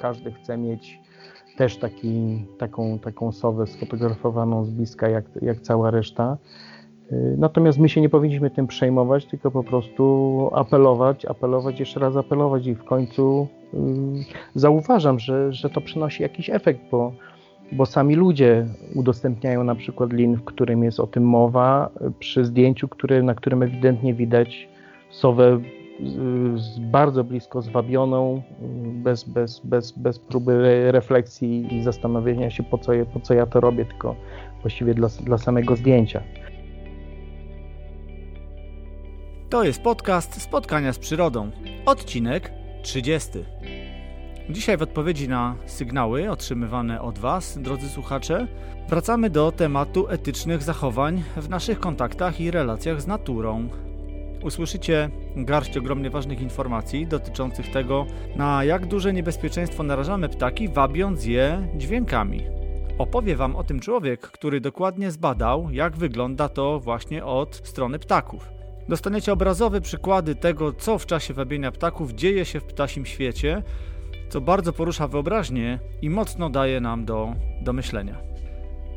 Każdy chce mieć też taki, taką, taką sowę sfotografowaną z bliska, jak, jak cała reszta. Y, natomiast my się nie powinniśmy tym przejmować, tylko po prostu apelować, apelować, jeszcze raz apelować i w końcu yy, zauważam, że, że to przynosi jakiś efekt, bo, bo sami ludzie udostępniają na przykład link, w którym jest o tym mowa, przy zdjęciu, które, na którym ewidentnie widać sowę z bardzo blisko zwabioną, bez, bez, bez, bez próby refleksji i zastanowienia się, po co, po co ja to robię, tylko właściwie dla, dla samego zdjęcia. To jest podcast Spotkania z Przyrodą, odcinek 30. Dzisiaj w odpowiedzi na sygnały otrzymywane od Was, drodzy słuchacze, wracamy do tematu etycznych zachowań w naszych kontaktach i relacjach z naturą. Usłyszycie garść ogromnie ważnych informacji dotyczących tego, na jak duże niebezpieczeństwo narażamy ptaki, wabiąc je dźwiękami. Opowie Wam o tym człowiek, który dokładnie zbadał, jak wygląda to właśnie od strony ptaków. Dostaniecie obrazowe przykłady tego, co w czasie wabienia ptaków dzieje się w ptasim świecie, co bardzo porusza wyobraźnię i mocno daje nam do, do myślenia.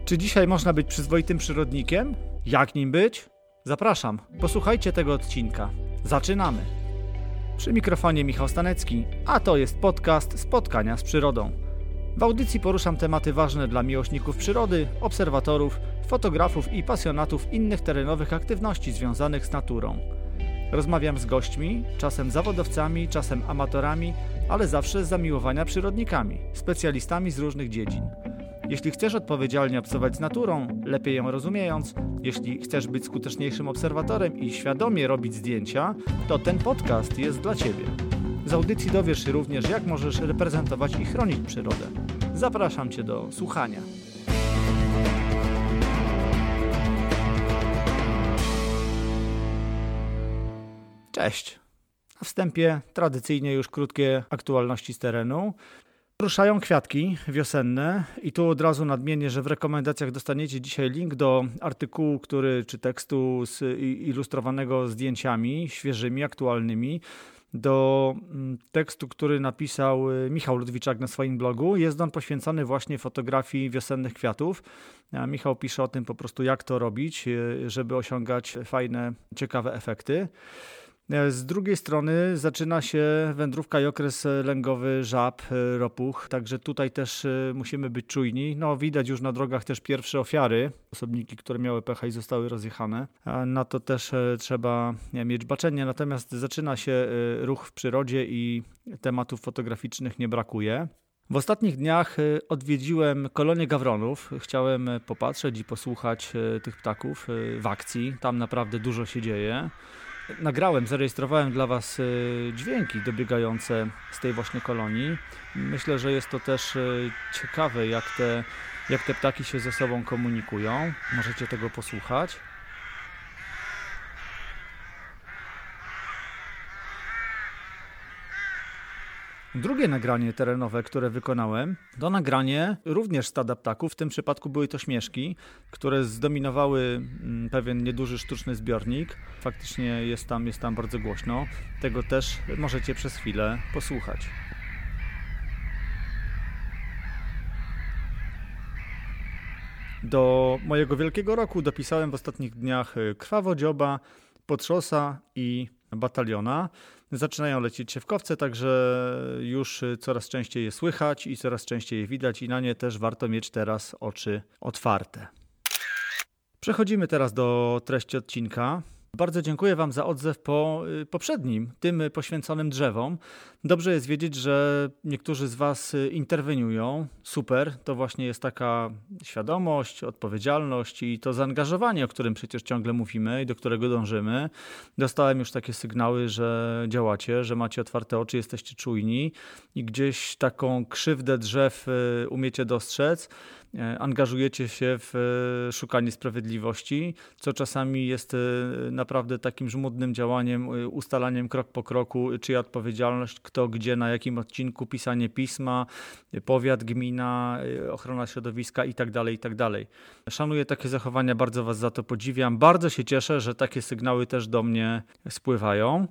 Czy dzisiaj można być przyzwoitym przyrodnikiem? Jak nim być? Zapraszam, posłuchajcie tego odcinka. Zaczynamy! Przy mikrofonie Michał Stanecki, a to jest podcast Spotkania z Przyrodą. W audycji poruszam tematy ważne dla miłośników przyrody, obserwatorów, fotografów i pasjonatów innych terenowych aktywności związanych z naturą. Rozmawiam z gośćmi, czasem zawodowcami, czasem amatorami, ale zawsze z zamiłowania przyrodnikami, specjalistami z różnych dziedzin. Jeśli chcesz odpowiedzialnie obcować z naturą, lepiej ją rozumiejąc, jeśli chcesz być skuteczniejszym obserwatorem i świadomie robić zdjęcia, to ten podcast jest dla Ciebie. Z audycji dowiesz się również, jak możesz reprezentować i chronić przyrodę. Zapraszam Cię do słuchania. Cześć. Na wstępie tradycyjnie już krótkie aktualności z terenu. Ruszają kwiatki wiosenne i tu od razu nadmienię, że w rekomendacjach dostaniecie dzisiaj link do artykułu, który czy tekstu ilustrowanego zdjęciami świeżymi, aktualnymi do mm, tekstu, który napisał y, Michał Ludwiczak na swoim blogu. Jest on poświęcony właśnie fotografii wiosennych kwiatów. Michał pisze o tym po prostu, jak to robić, y, żeby osiągać fajne, ciekawe efekty. E, z drugiej strony zaczyna się wędrówka i okres lęgowy żab, e, ropuch, także tutaj też e, musimy być czujni. No, widać już na drogach też pierwsze ofiary, osobniki, które miały pecha i zostały rozjechane. Na to też trzeba mieć baczenie, natomiast zaczyna się ruch w przyrodzie i tematów fotograficznych nie brakuje. W ostatnich dniach odwiedziłem kolonię gawronów. Chciałem popatrzeć i posłuchać tych ptaków w akcji. Tam naprawdę dużo się dzieje nagrałem, zarejestrowałem dla Was e, dźwięki dobiegające z tej właśnie kolonii. Myślę, że jest to też e, ciekawe, jak te, jak te ptaki się ze sobą komunikują. Możecie tego posłuchać. Drugie nagranie terenowe, które wykonałem, to nagranie również stada ptaków. W tym przypadku były to śmieszki, które zdominowały mm, pewien nieduży sztuczny zbiornik. Faktycznie jest tam, jest tam bardzo głośno. Tego też możecie przez chwilę posłuchać. Do mojego wielkiego roku dopisałem w ostatnich dniach krwawodzioba, potrzosa i bataliona zaczynają lecieć siewkowce, także już coraz częściej je słychać i coraz częściej je widać i na nie też warto mieć teraz oczy otwarte. Przechodzimy teraz do treści odcinka. Bardzo dziękuję Wam za odzew po y, poprzednim, tym poświęconym drzewom. Dobrze jest wiedzieć, że niektórzy z Was y, interweniują. Super, to właśnie jest taka świadomość, odpowiedzialność i to zaangażowanie, o którym przecież ciągle mówimy i do którego dążymy. Dostałem już takie sygnały, że działacie, że macie otwarte oczy, jesteście czujni i gdzieś taką krzywdę drzew y, umiecie dostrzec. E, angażujecie się w e, szukanie sprawiedliwości, co czasami jest e, naprawdę takim żmudnym działaniem, ustalaniem krok po kroku, czyja odpowiedzialność, kto gdzie, na jakim odcinku, pisanie pisma, powiat, gmina, ochrona środowiska itd. Tak itd. Tak Szanuję takie zachowania, bardzo Was za to podziwiam. Bardzo się cieszę, że takie sygnały też do mnie spływają.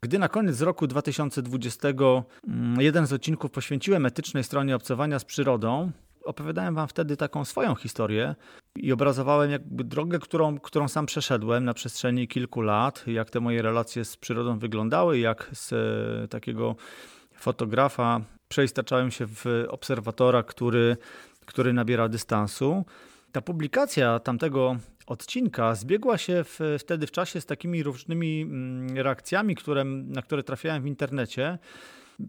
Gdy na koniec roku 2020 mm, jeden z odcinków poświęciłem etycznej stronie obcowania z przyrodą, opowiadałem wam wtedy taką swoją historię i obrazowałem jakby drogę, którą, którą sam przeszedłem na przestrzeni kilku lat, jak te moje relacje z przyrodą wyglądały, jak z e, takiego fotografa przeistaczałem się w obserwatora, który, który nabiera dystansu. Ta publikacja tamtego odcinka zbiegła się w, wtedy w czasie z takimi różnymi mm, reakcjami, które, na które trafiałem w internecie.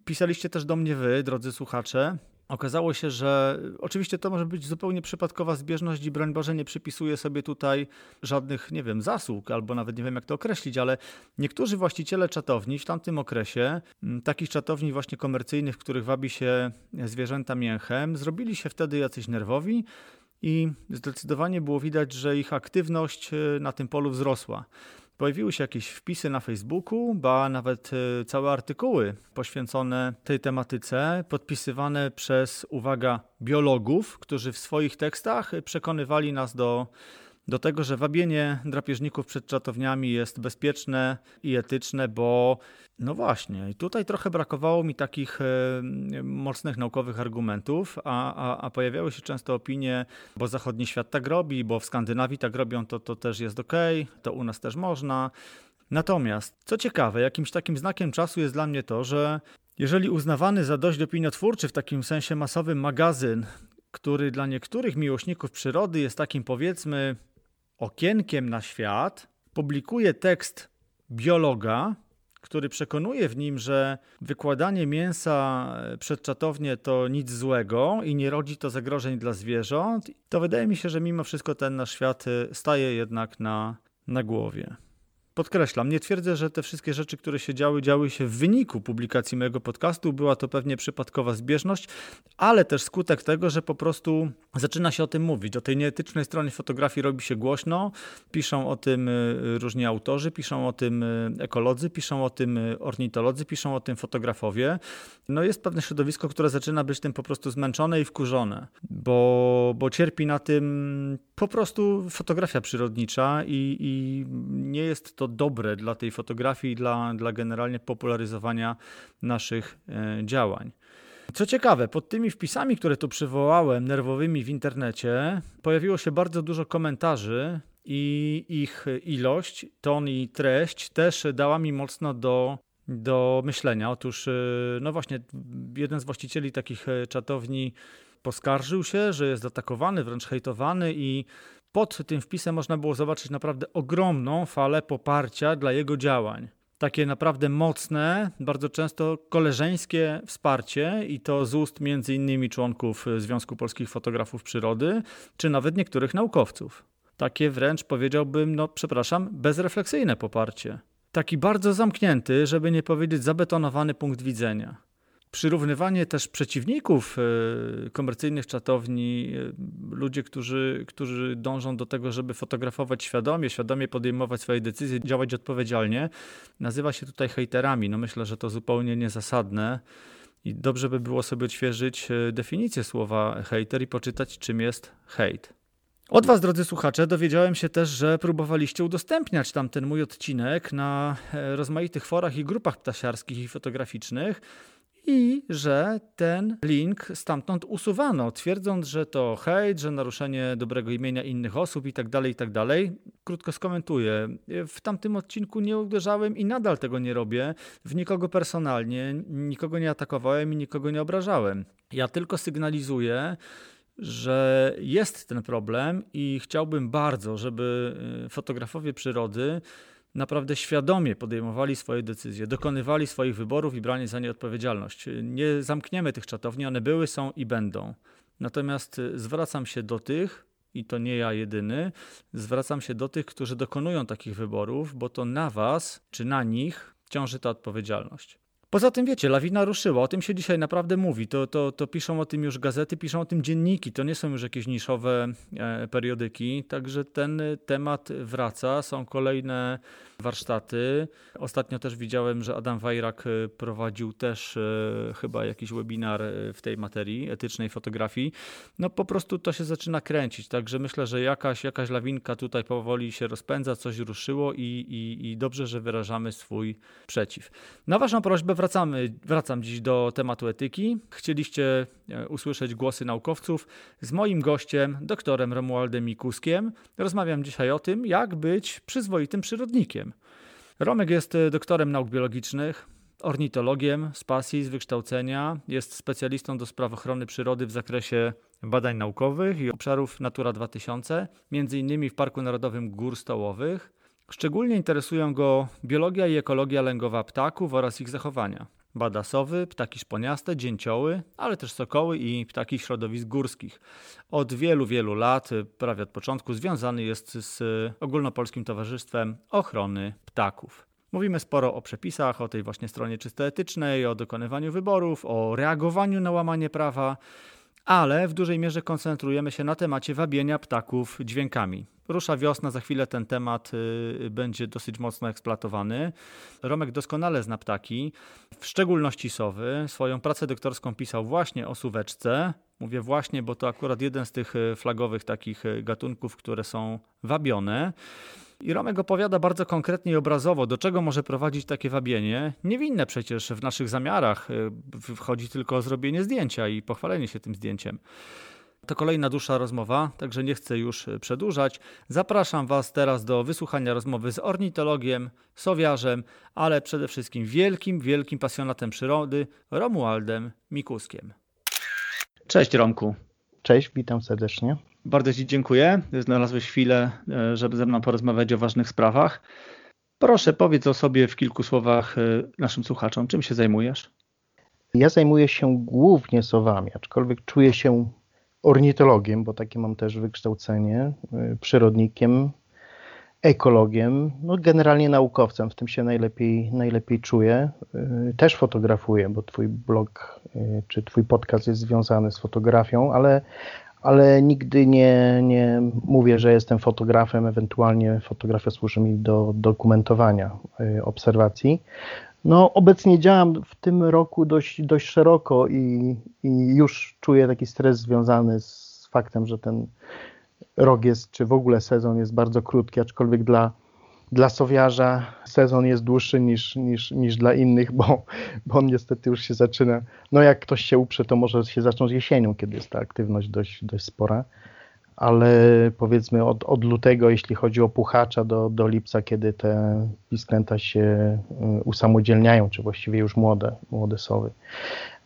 Pisaliście też do mnie wy, drodzy słuchacze. Okazało się, że oczywiście to może być zupełnie przypadkowa zbieżność i broń Boże nie przypisuje sobie tutaj żadnych, nie wiem, zasług, albo nawet nie wiem jak to określić, ale niektórzy właściciele czatowni w tamtym okresie, takich czatowni właśnie komercyjnych, w których wabi się zwierzęta mięchem, zrobili się wtedy jacyś nerwowi i zdecydowanie było widać, że ich aktywność e, na tym polu wzrosła. Pojawiły się jakieś wpisy na Facebooku, ba nawet e, całe artykuły poświęcone tej tematyce, podpisywane przez, uwaga, biologów, którzy w swoich tekstach przekonywali nas do do tego, że wabienie drapieżników przed czatowniami jest bezpieczne i etyczne, bo no właśnie, i tutaj trochę brakowało mi takich e, mocnych naukowych argumentów, a, a, a, pojawiały się często opinie, bo zachodni świat tak robi, bo w Skandynawii tak robią, to, to też jest ok, to u nas też można. Natomiast, co ciekawe, jakimś takim znakiem czasu jest dla mnie to, że jeżeli uznawany za dość opiniotwórczy w takim sensie masowym magazyn, który dla niektórych miłośników przyrody jest takim powiedzmy okienkiem na świat, publikuje tekst biologa, który przekonuje w nim, że wykładanie mięsa przed czatownię to nic złego i nie rodzi to zagrożeń dla zwierząt, to wydaje mi się, że mimo wszystko ten nasz świat staje jednak na, na głowie. Podkreślam, nie twierdzę, że te wszystkie rzeczy, które się działy, działy się w wyniku publikacji mojego podcastu. Była to pewnie przypadkowa zbieżność, ale też skutek tego, że po prostu zaczyna się o tym mówić. O tej nieetycznej stronie fotografii robi się głośno. Piszą o tym y, różni autorzy, piszą o tym y, ekolodzy, piszą o tym y, ornitolodzy, piszą o tym fotografowie. No jest pewne środowisko, które zaczyna być tym po prostu zmęczone i wkurzone, bo, bo cierpi na tym po prostu fotografia przyrodnicza i, i nie jest to dobre dla tej fotografii i dla, dla generalnie popularyzowania naszych e, działań. Co ciekawe, pod tymi wpisami, które tu przywołałem, nerwowymi w internecie, pojawiło się bardzo dużo komentarzy i ich ilość, ton i treść też dała mi mocno do, do myślenia. Otóż, e, no właśnie, jeden z właścicieli takich e, czatowni poskarżył się, że jest atakowany, wręcz hejtowany i pod tym wpisem można było zobaczyć naprawdę ogromną falę poparcia dla jego działań. Takie naprawdę mocne, bardzo często koleżeńskie wsparcie i to z ust między innymi członków Związku Polskich Fotografów Przyrody, czy nawet niektórych naukowców. Takie wręcz powiedziałbym, no przepraszam, bezrefleksyjne poparcie. Taki bardzo zamknięty, żeby nie powiedzieć zabetonowany punkt widzenia. Przyrównywanie też przeciwników e, komercyjnych czatowni, e, ludzie, którzy, którzy dążą do tego, żeby fotografować świadomie, świadomie podejmować swoje decyzje, działać odpowiedzialnie, nazywa się tutaj hejterami. No myślę, że to zupełnie niezasadne i dobrze by było sobie odświeżyć e, definicję słowa hejter i poczytać, czym jest hejt. Od Was, drodzy słuchacze, dowiedziałem się też, że próbowaliście udostępniać tamten mój odcinek na rozmaitych forach i grupach ptasiarskich i fotograficznych i że ten link stamtąd usuwano, twierdząc, że to hejt, że naruszenie dobrego imienia innych osób i tak dalej, i tak dalej. Krótko skomentuję. W tamtym odcinku nie uderzałem i nadal tego nie robię w nikogo personalnie, nikogo nie atakowałem i nikogo nie obrażałem. Ja tylko sygnalizuję, że jest ten problem i chciałbym bardzo, żeby y, fotografowie przyrody naprawdę świadomie podejmowali swoje decyzje, dokonywali swoich wyborów i brali za nie odpowiedzialność. Nie zamkniemy tych czatowni, one były, są i będą. Natomiast y, zwracam się do tych, i to nie ja jedyny, zwracam się do tych, którzy dokonują takich wyborów, bo to na Was czy na nich ciąży ta odpowiedzialność. Poza tym wiecie, lawina ruszyła, o tym się dzisiaj naprawdę mówi. To, to, to piszą o tym już gazety, piszą o tym dzienniki, to nie są już jakieś niszowe e, periodyki, także ten temat wraca. Są kolejne warsztaty. Ostatnio też widziałem, że Adam Wajrak e, prowadził też e, chyba jakiś webinar e, w tej materii etycznej fotografii. No po prostu to się zaczyna kręcić, także myślę, że jakaś, jakaś lawinka tutaj powoli się rozpędza, coś ruszyło i, i, i dobrze, że wyrażamy swój przeciw. Na Waszą prośbę wracamy, wracam dziś do tematu etyki. Chcieliście usłyszeć głosy naukowców z moim gościem, doktorem Romualdem Mikuskiem. Rozmawiam dzisiaj o tym, jak być przyzwoitym przyrodnikiem. Romek jest e, doktorem nauk biologicznych, ornitologiem z pasji, z wykształcenia. Jest specjalistą do spraw ochrony przyrody w zakresie badań naukowych i obszarów Natura 2000, między innymi w Parku Narodowym Gór Stołowych. Szczególnie interesują go biologia i ekologia lęgowa ptaków oraz ich zachowania. Bada sowy, ptaki szponiaste, dzięcioły, ale też sokoły i ptaki środowisk górskich. Od wielu, wielu lat, prawie od początku, związany jest z Ogólnopolskim Towarzystwem Ochrony Ptaków. Mówimy sporo o przepisach, o tej właśnie stronie czysto etycznej, o dokonywaniu wyborów, o reagowaniu na łamanie prawa, ale w dużej mierze koncentrujemy się na temacie wabienia ptaków dźwiękami. Rusza wiosna, za chwilę ten temat y, będzie dosyć mocno eksploatowany. Romek doskonale zna ptaki, w szczególności sowy. Swoją pracę doktorską pisał właśnie o suweczce. Mówię właśnie, bo to akurat jeden z tych y, flagowych takich y, gatunków, które są wabione. I Romek opowiada bardzo konkretnie i obrazowo, do czego może prowadzić takie wabienie. Niewinne przecież w naszych zamiarach. Wchodzi tylko zrobienie zdjęcia i pochwalenie się tym zdjęciem. To kolejna dłuższa rozmowa, także nie chcę już e, przedłużać. Zapraszam Was teraz do wysłuchania rozmowy z ornitologiem, sowiarzem, ale przede wszystkim wielkim, wielkim pasjonatem przyrody, Romualdem Mikuskiem. Cześć Romku. Cześć, witam serdecznie. Bardzo Ci dziękuję. Znalazłeś chwilę, e, żeby ze mną porozmawiać o ważnych sprawach. Proszę, powiedz o sobie w kilku słowach e, naszym słuchaczom. Czym się zajmujesz? Ja zajmuję się głównie sowami, aczkolwiek czuję się ornitologiem, bo takie mam też wykształcenie, y, przyrodnikiem, ekologiem, no generalnie naukowcem, w tym się najlepiej, najlepiej czuję. Też fotografuję, bo twój blog czy twój podcast jest związany z fotografią, ale, ale nigdy nie, nie mówię, że jestem fotografem, ewentualnie fotografia służy mi do dokumentowania obserwacji. No, obecnie działam w tym roku dość, dość szeroko i, i już czuję taki stres związany z faktem, że ten rok jest, czy w ogóle sezon jest bardzo krótki, aczkolwiek dla, dla sowiarza sezon jest dłuższy niż, niż, niż dla innych, bo, bo on niestety już się zaczyna. No, jak ktoś się uprze, to może się zacząć jesienią, kiedy jest ta aktywność dość, dość spora ale powiedzmy od, od lutego, jeśli chodzi o puchacza, do, do lipca, kiedy te pisklęta się y, usamodzielniają, czy właściwie już młode, młode sowy.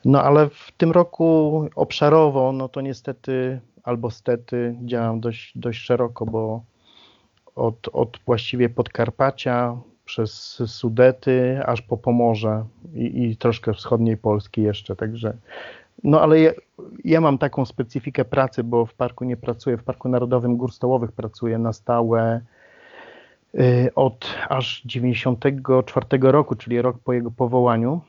No ale w tym roku obszarowo, no to niestety albo stety działam dość, dość szeroko, bo od, od właściwie Podkarpacia przez Sudety aż po Pomorze i, i troszkę wschodniej Polski jeszcze, także. No ale ja, ja, mam taką specyfikę pracy, bo w parku nie pracuję, w Parku Narodowym Gór Stołowych pracuję na stałe y, od aż 94 roku, czyli rok po jego powołaniu,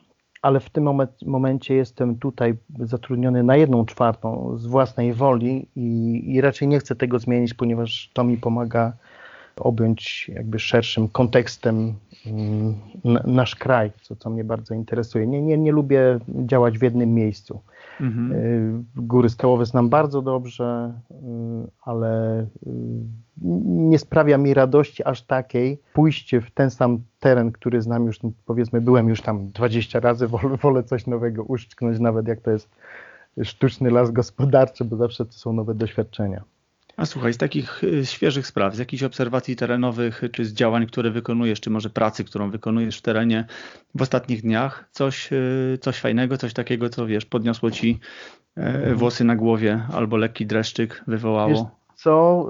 ale w tym momencie jestem tutaj zatrudniony na jedną czwartą z własnej woli i, i raczej nie chcę tego zmienić, ponieważ to mi pomaga objąć jakby szerszym kontekstem mm, nasz kraj, co, co mnie bardzo interesuje. Nie, nie, nie lubię działać w jednym miejscu. Mhm. Y, góry stołowe znam bardzo dobrze, y, ale y, nie sprawia mi radości aż takiej pójście w ten sam teren, który znam już, powiedzmy, byłem już tam 20 razy, wolę, wolę coś nowego uszczknąć, nawet jak to jest sztuczny las gospodarczy, bo zawsze to są nowe doświadczenia. A słuchaj, z takich y, świeżych spraw, z jakichś obserwacji terenowych, czy z działań, które wykonujesz, czy może pracy, którą wykonujesz w terenie w ostatnich dniach, coś, y, coś fajnego, coś takiego, co wiesz, podniosło ci e, włosy na głowie albo lekki dreszczyk wywołało? Wiesz co,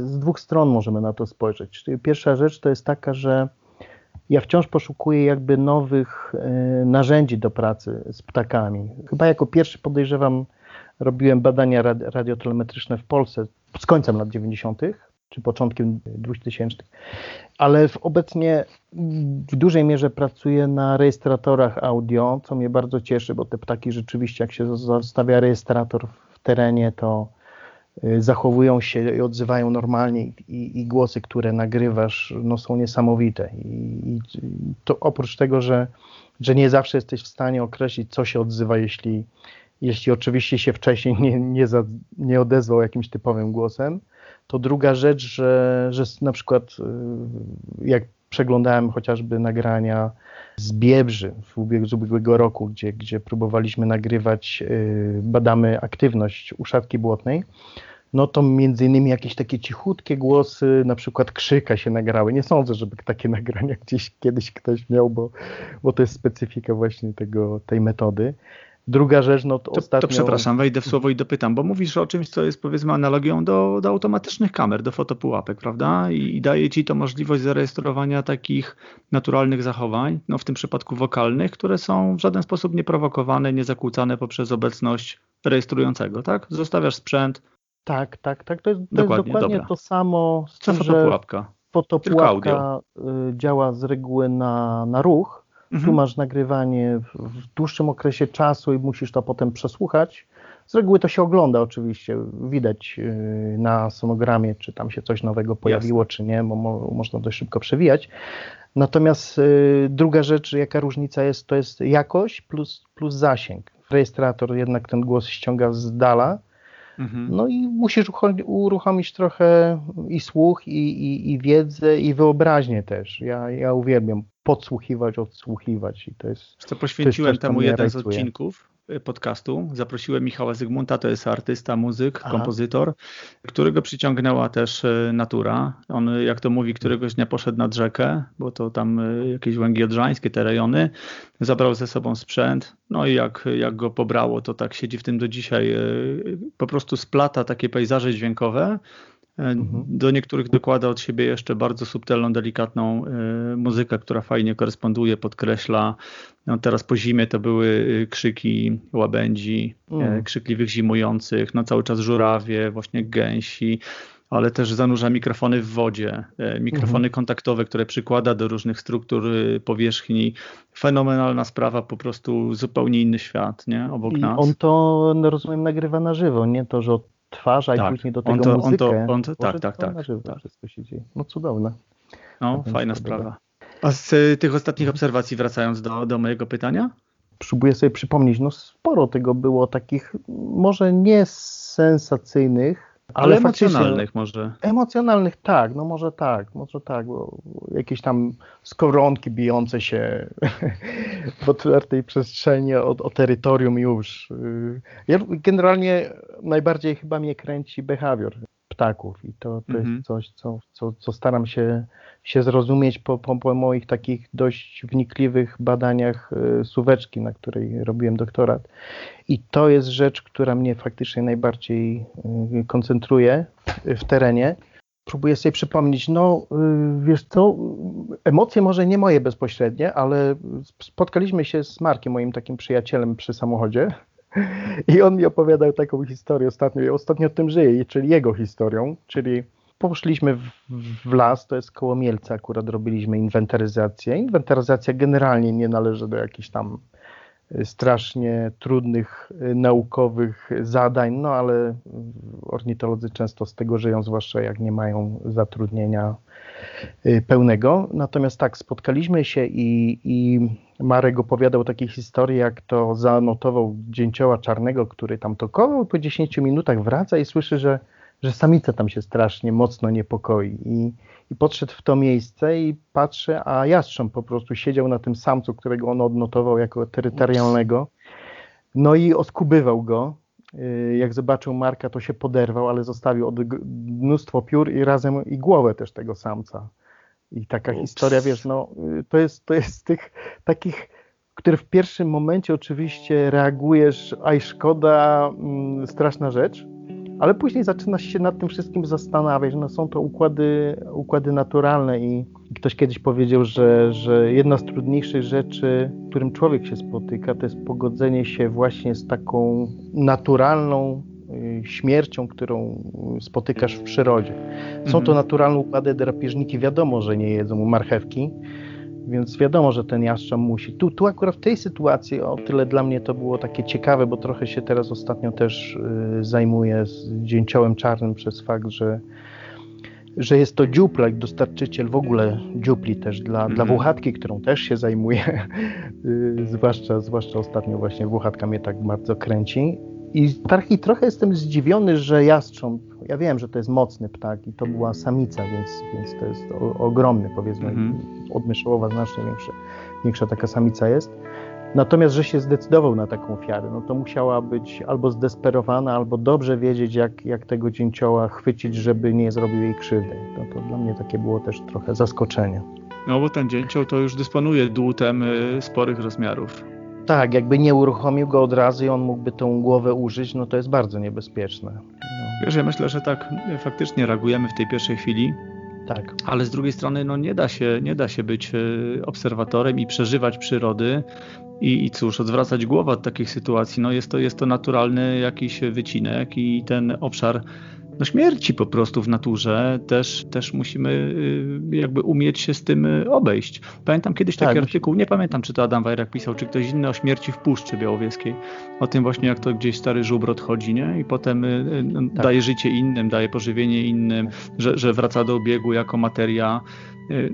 y, z dwóch stron możemy na to spojrzeć. Pierwsza rzecz to jest taka, że ja wciąż poszukuję jakby nowych narzędzi do pracy z ptakami. Chyba jako pierwszy podejrzewam robiłem badania radiotelemetryczne w Polsce z końcem lat 90. czy początkiem 2000. Ale w obecnie w dużej mierze pracuję na rejestratorach audio, co mnie bardzo cieszy, bo te ptaki rzeczywiście, jak się zostawia rejestrator w terenie, to y, zachowują się i odzywają normalnie i, i głosy, które nagrywasz, no, są niesamowite. I, I, to oprócz tego, że, że nie zawsze jesteś w stanie określić, co się odzywa, jeśli, jeśli oczywiście się wcześniej nie, nie, za, nie odezwał jakimś typowym głosem, to druga rzecz, że, że na przykład y, jak przeglądałem chociażby nagrania z Biebrzy z ubiegłego roku, gdzie, gdzie próbowaliśmy nagrywać, y, badamy aktywność uszatki błotnej, no to między innymi jakieś takie cichutkie głosy, na przykład krzyka się nagrały. Nie sądzę, żeby takie nagrania gdzieś kiedyś ktoś miał, bo, bo to jest specyfika właśnie tego, tej metody. Druga rzecz, no to, to ostatnio... To przepraszam, wejdę w słowo i dopytam, bo mówisz o czymś, co jest powiedzmy analogią do, do automatycznych kamer, do fotopułapek, prawda? I, I, daje ci to możliwość zarejestrowania takich naturalnych zachowań, no w tym przypadku wokalnych, które są w żaden sposób nieprowokowane, niezakłócane poprzez obecność rejestrującego, tak? Zostawiasz sprzęt. Tak, tak, tak. To jest dokładnie, jest dokładnie to samo. Z co fotopułapka? Fotopułapka y, działa z reguły na, na ruch, Mhm. Tu masz nagrywanie w, dłuższym okresie czasu i musisz to potem przesłuchać. Z reguły to się ogląda oczywiście, widać y, na sonogramie, czy tam się coś nowego pojawiło, Jasne. czy nie, bo mo, można dość szybko przewijać. Natomiast y, druga rzecz, jaka różnica jest, to jest jakość plus, plus zasięg. Rejestrator jednak ten głos ściąga z dala, mhm. no i musisz uruchomić trochę i słuch, i, i, i wiedzę, i wyobraźnię też. Ja, ja uwielbiam podsłuchiwać, odsłuchiwać i to jest... Co poświęciłem to jest temu jeden z odcinków podcastu. Zaprosiłem Michała Zygmunta, to jest artysta, muzyk, Aha. kompozytor, którego przyciągnęła też y, natura. On, jak to mówi, któregoś dnia poszedł nad rzekę, bo to tam y, jakieś łęgi odrzańskie, te rejony, zabrał ze sobą sprzęt, no i jak, jak go pobrało, to tak siedzi w tym do dzisiaj, po prostu splata takie pejzaże dźwiękowe, E. Do niektórych dokłada od siebie jeszcze bardzo subtelną, delikatną e, muzykę, która fajnie koresponduje, podkreśla. No teraz po zimie to były e, krzyki łabędzi, mhm. krzykliwych zimujących, no cały czas żurawie, właśnie gęsi, ale też zanurza mikrofony w wodzie, mikrofony mhm. kontaktowe, które przykłada do różnych struktur powierzchni. Fenomenalna sprawa, po prostu zupełnie inny świat, nie? Obok I nas. On to, no, rozumiem, nagrywa na żywo, nie to, że od odtwarza tak. i później do tego on to, muzykę. On to, on to, tak, tak, tak, tak. Wszystko się dzieje. No cudowne. No, fajna sprawa. A z y, tych ostatnich obserwacji, wracając do, do mojego pytania? Próbuję sobie przypomnieć, no sporo tego było takich, może nie sensacyjnych, ale, emocjonalnych może. Emocjonalnych tak, no może tak, może tak, bo jakieś tam skoronki bijące się w otwartej przestrzeni o, o terytorium już. Ja generalnie najbardziej chyba mnie kręci behawior ptaków i to, to mhm. jest coś, co, co, co staram się, się zrozumieć po, po, po moich takich dość wnikliwych badaniach y, suweczki, na której robiłem doktorat. I to jest rzecz, która mnie faktycznie najbardziej y, koncentruje w terenie. Próbuję sobie przypomnieć, no y, wiesz co, emocje może nie moje bezpośrednie, ale spotkaliśmy się z Markiem, moim takim przyjacielem przy samochodzie i on mi opowiadał taką historię ostatnio, ostatnio o tym żyje, czyli jego historią, czyli poszliśmy w, w, las, to jest koło Mielca, akurat robiliśmy inwentaryzację. Inwentaryzacja generalnie nie należy do jakichś tam y, strasznie trudnych y, naukowych zadań, no ale ornitolodzy często z tego żyją, zwłaszcza jak nie mają zatrudnienia y, pełnego. Natomiast tak, spotkaliśmy się i, i Marek opowiadał takie historie, jak to zanotował dzięcioła czarnego, który tam tokował, po 10 minutach wraca i słyszy, że, że samica tam się strasznie mocno niepokoi. I, I podszedł w to miejsce i patrzy, a jastrząb po prostu siedział na tym samcu, którego on odnotował jako terytorialnego. No i oskubywał go. Y, jak zobaczył Marka, to się poderwał, ale zostawił mnóstwo piór i razem i głowę też tego samca. I taka Ups. historia, wiesz, no, y, to jest, to jest z tych takich, które w pierwszym momencie oczywiście reagujesz, aj szkoda, mm, straszna rzecz, ale później zaczynasz się nad tym wszystkim zastanawiać. No, są to układy, układy naturalne i ktoś kiedyś powiedział, że, że jedna z trudniejszych rzeczy, którym człowiek się spotyka, to jest pogodzenie się właśnie z taką naturalną śmiercią, którą spotykasz w przyrodzie. Są to mhm. naturalne układy, drapieżniki wiadomo, że nie jedzą marchewki, więc wiadomo, że ten jastrząb musi. Tu, tu akurat w tej sytuacji o tyle dla mnie to było takie ciekawe, bo trochę się teraz ostatnio też y, zajmuję z dzięciołem czarnym przez fakt, że że jest to dziuplak, dostarczyciel w ogóle dziupli też dla, mm -hmm. dla mhm. Włochatki, którą też się zajmuję, y, zwłaszcza, zwłaszcza ostatnio właśnie Włochatka mnie tak bardzo kręci. I, tak, I trochę jestem zdziwiony, że jastrząb, ja wiem, że to jest mocny ptak i to była samica, więc, więc to jest o, ogromny, powiedzmy, mm -hmm. od myszołowa znacznie większa, większa taka samica jest Natomiast, że się zdecydował na taką ofiarę, no to musiała być albo zdesperowana, albo dobrze wiedzieć, jak, jak tego dzięcioła chwycić, żeby nie zrobił jej krzywdy. To, to dla mnie takie było też trochę zaskoczenie. No bo ten dzięcioł to już dysponuje dłutem y, sporych rozmiarów. Tak, jakby nie uruchomił go od razu i on mógłby tą głowę użyć, no to jest bardzo niebezpieczne. No. Wiesz, ja myślę, że tak faktycznie reagujemy w tej pierwszej chwili, tak. Ale z drugiej strony no nie, da się, nie da się być y, obserwatorem i przeżywać przyrody i, I cóż, odwracać głowę od takich sytuacji, no jest to, jest to naturalny jakiś wycinek i ten obszar no śmierci po prostu w naturze też, też musimy y, jakby umieć się z tym y, obejść. Pamiętam kiedyś taki tak. artykuł, nie pamiętam czy to Adam Wajrak pisał, czy ktoś inny o śmierci w Puszczy Białowieskiej, o tym właśnie jak to gdzieś stary żubr odchodzi nie? i potem y, no, tak. daje życie innym, daje pożywienie innym, że, że wraca do obiegu jako materia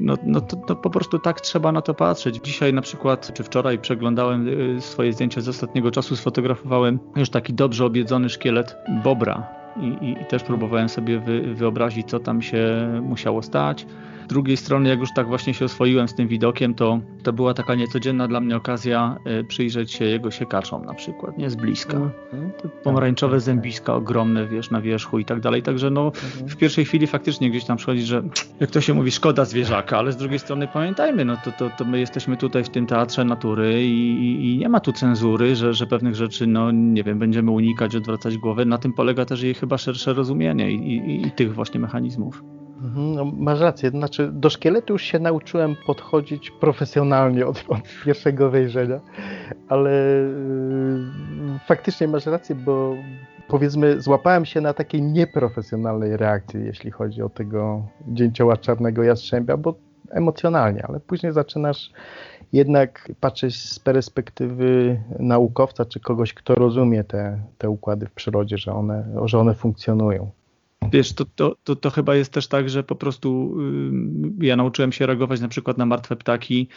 no, no to, to, po prostu tak trzeba na to patrzeć. Dzisiaj na przykład, czy wczoraj przeglądałem swoje zdjęcia z ostatniego czasu, sfotografowałem już taki dobrze obiedzony szkielet bobra i, i, i też próbowałem sobie wy, wyobrazić, co tam się musiało stać drugiej strony, jak już tak właśnie się oswoiłem z tym widokiem, to, to była taka niecodzienna dla mnie okazja y, przyjrzeć się jego siekaczom na przykład, nie z bliska. Mm -hmm. Pomarańczowe tak, tak, zębiska ogromne, wiesz, na wierzchu i tak dalej. Także no, -hmm. w pierwszej chwili faktycznie gdzieś tam przychodzi, że jak to się mówi, szkoda zwierzaka, ale z drugiej strony pamiętajmy, no to, to, to my jesteśmy tutaj w tym teatrze natury i, i nie ma tu cenzury, że, że pewnych rzeczy, no nie wiem, będziemy unikać, odwracać głowę. Na tym polega też jej chyba szersze rozumienie i, i, i tych właśnie mechanizmów. Mhm, no, masz rację, znaczy do szkieletu już się nauczyłem podchodzić profesjonalnie od, od pierwszego wejrzenia, ale yy, faktycznie masz rację, bo powiedzmy złapałem się na takiej nieprofesjonalnej reakcji, jeśli chodzi o tego dzięcioła czarnego jastrzębia, bo emocjonalnie, ale później zaczynasz jednak patrzeć z perspektywy naukowca, czy kogoś, kto rozumie te, te układy w przyrodzie, że one, że one funkcjonują. Wiesz, to, to, to, to, chyba jest też tak, że po prostu y, ja nauczyłem się reagować na przykład na martwe ptaki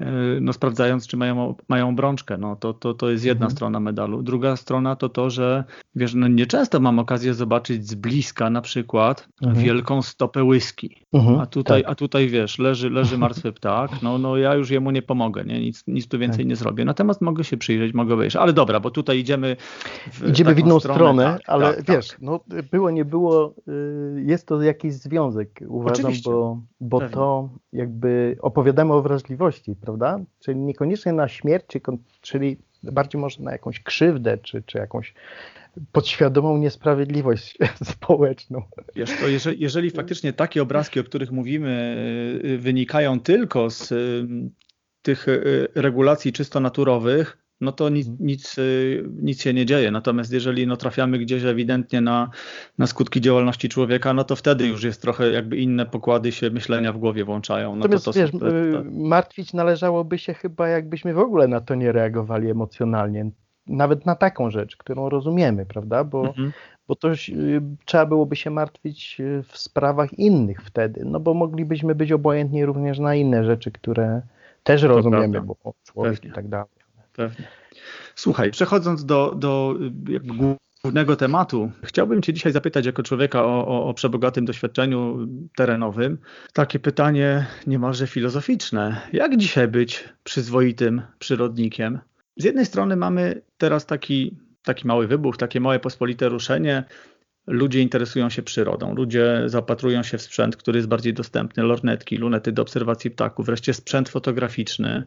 E, no, sprawdzając, czy mają, mają obrączkę. No, to, to, to jest jedna mhm. strona medalu. Druga strona to to, że wiesz, no, nieczęsto mam okazję zobaczyć z bliska na przykład mhm. wielką stopę whisky. Mhm. A, tutaj, tak. a tutaj wiesz, leży, leży martwy ptak, no, no ja już jemu nie pomogę, nie? Nic, nic tu więcej tak. nie zrobię. Natomiast mogę się przyjrzeć, mogę wejść. Ale dobra, bo tutaj idziemy w Idziemy w inną stronę, stronę tak, ale tak, wiesz, tak. no było, nie było, y, jest to jakiś związek, uważam, Oczywiście. bo, bo to jakby opowiadamy o wrażliwości, prawda? Czyli niekoniecznie na śmierć, czyli bardziej może na jakąś krzywdę, czy, czy jakąś podświadomą niesprawiedliwość społeczną. Wiesz, to jeżeli, jeżeli faktycznie takie obrazki, o których mówimy, y, wynikają tylko z y, tych regulacji czysto naturowych, no to nic, mhm. nic, y, nic się nie dzieje. Natomiast jeżeli no, trafiamy gdzieś ewidentnie na, na skutki działalności człowieka, no to wtedy już jest trochę jakby inne pokłady się myślenia w głowie włączają. No Natomiast to, to wiesz, y, martwić należałoby się chyba jakbyśmy w ogóle na to nie reagowali emocjonalnie. Nawet na taką rzecz, którą rozumiemy, prawda? Bo, mhm. bo to y, trzeba byłoby się martwić w sprawach innych wtedy, no bo moglibyśmy być obojętni również na inne rzeczy, które też rozumiemy, bo człowiek Pewnie. i tak dalej. Pewnie. Słuchaj, przechodząc do, do głównego tematu, chciałbym Cię dzisiaj zapytać jako człowieka o, o, o przebogatym doświadczeniu terenowym. Takie pytanie niemalże filozoficzne. Jak dzisiaj być przyzwoitym przyrodnikiem? Z jednej strony mamy teraz taki, taki mały wybuch, takie małe pospolite ruszenie. Ludzie interesują się przyrodą, ludzie zapatrują się w sprzęt, który jest bardziej dostępny, lornetki, lunety do obserwacji ptaków, wreszcie sprzęt fotograficzny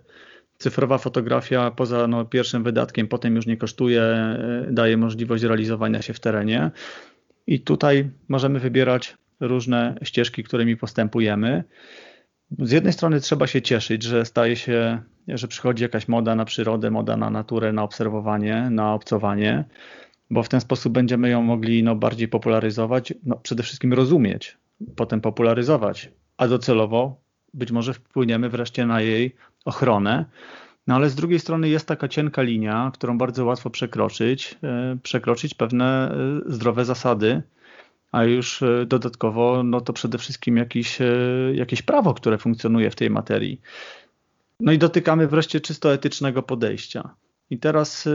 cyfrowa fotografia poza no, pierwszym wydatkiem potem już nie kosztuje, e, daje możliwość realizowania się w terenie. I tutaj możemy wybierać różne ścieżki, którymi postępujemy. Z jednej strony trzeba się cieszyć, że staje się, że przychodzi jakaś moda na przyrodę, moda na naturę, na obserwowanie, na obcowanie bo w ten sposób będziemy ją mogli no, bardziej popularyzować, no, przede wszystkim rozumieć, potem popularyzować, a docelowo być może wpłyniemy wreszcie na jej ochronę. No ale z drugiej strony jest taka cienka linia, którą bardzo łatwo przekroczyć, e, przekroczyć pewne e, zdrowe zasady, a już e, dodatkowo no to przede wszystkim jakieś, jakieś prawo, które funkcjonuje w tej materii. No i dotykamy wreszcie czysto etycznego podejścia. I teraz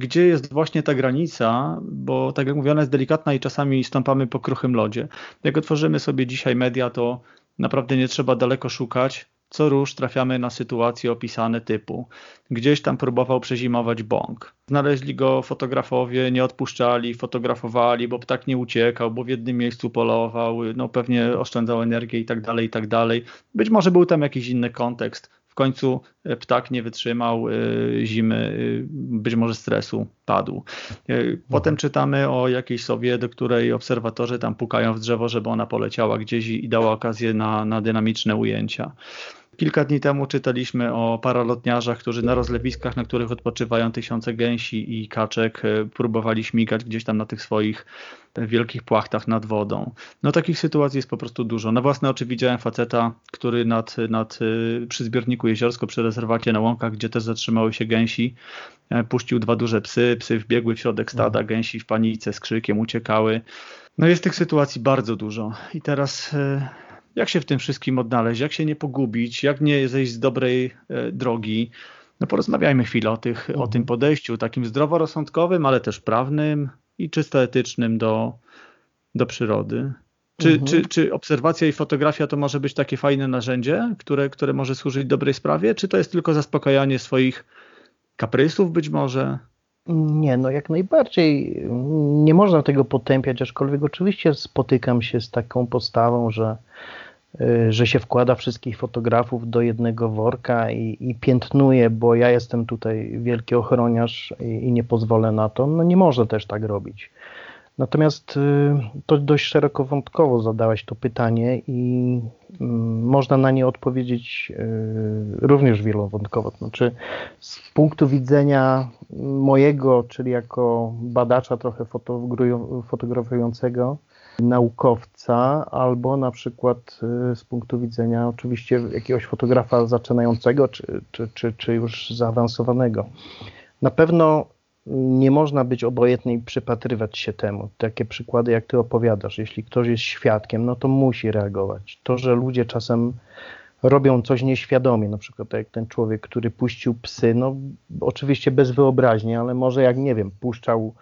gdzie jest właśnie ta granica, bo tak jak mówione jest delikatna i czasami stąpamy po kruchym lodzie. Jak otworzymy sobie dzisiaj media, to naprawdę nie trzeba daleko szukać. Co róż trafiamy na sytuacje opisane typu gdzieś tam próbował przezimować bąk. Znaleźli go fotografowie, nie odpuszczali, fotografowali, bo ptak nie uciekał, bo w jednym miejscu polował, no pewnie oszczędzał energię i tak dalej, i tak dalej. Być może był tam jakiś inny kontekst końcu e, ptak nie wytrzymał e, zimy, e, być może stresu, padł. Potem mhm. czytamy o jakiejś sobie, do której obserwatorzy tam pukają w drzewo, żeby ona poleciała gdzieś i dała okazję na, na dynamiczne ujęcia. Kilka dni temu czytaliśmy o paralotniarzach, którzy na rozlewiskach, na których odpoczywają tysiące gęsi i kaczek, próbowali śmigać gdzieś tam na tych swoich wielkich płachtach nad wodą. No takich sytuacji jest po prostu dużo. Na własne oczy widziałem faceta, który nad, nad, y, przy zbiorniku jeziorsko, przy rezerwacie na łąkach, gdzie też zatrzymały się gęsi, e, puścił dwa duże psy, psy wbiegły w środek stada, gęsi w panice z krzykiem uciekały. No jest tych sytuacji bardzo dużo. I teraz e, jak się w tym wszystkim odnaleźć, jak się nie pogubić, jak nie zejść z dobrej e, drogi, no porozmawiajmy chwilę o, tych, mhm. o tym podejściu takim zdroworozsądkowym, ale też prawnym, i czysto etycznym do, do przyrody. Czy, mhm. czy, czy obserwacja i fotografia to może być takie fajne narzędzie, które, które może służyć dobrej sprawie, czy to jest tylko zaspokajanie swoich kaprysów być może? Nie, no jak najbardziej. Nie można tego potępiać, aczkolwiek oczywiście spotykam się z taką postawą, że, że się wkłada wszystkich fotografów do jednego worka i, i piętnuje, bo ja jestem tutaj wielki ochroniarz i, i nie pozwolę na to. No nie można też tak robić. Natomiast y, to dość szerokowątkowo zadałeś to pytanie i mm, można na nie odpowiedzieć y, również wielowątkowo. Znaczy, z punktu widzenia mojego, czyli jako badacza trochę fotografującego, naukowca, albo na przykład y, z punktu widzenia oczywiście jakiegoś fotografa zaczynającego, czy, czy, czy, czy już zaawansowanego. Na pewno nie można być obojętny i przypatrywać się temu. Takie przykłady, jak ty opowiadasz. Jeśli ktoś jest świadkiem, no to musi reagować. To, że ludzie czasem robią coś nieświadomie, na przykład tak jak ten człowiek, który puścił psy, no oczywiście bez wyobraźni, ale może jak, nie wiem, puszczał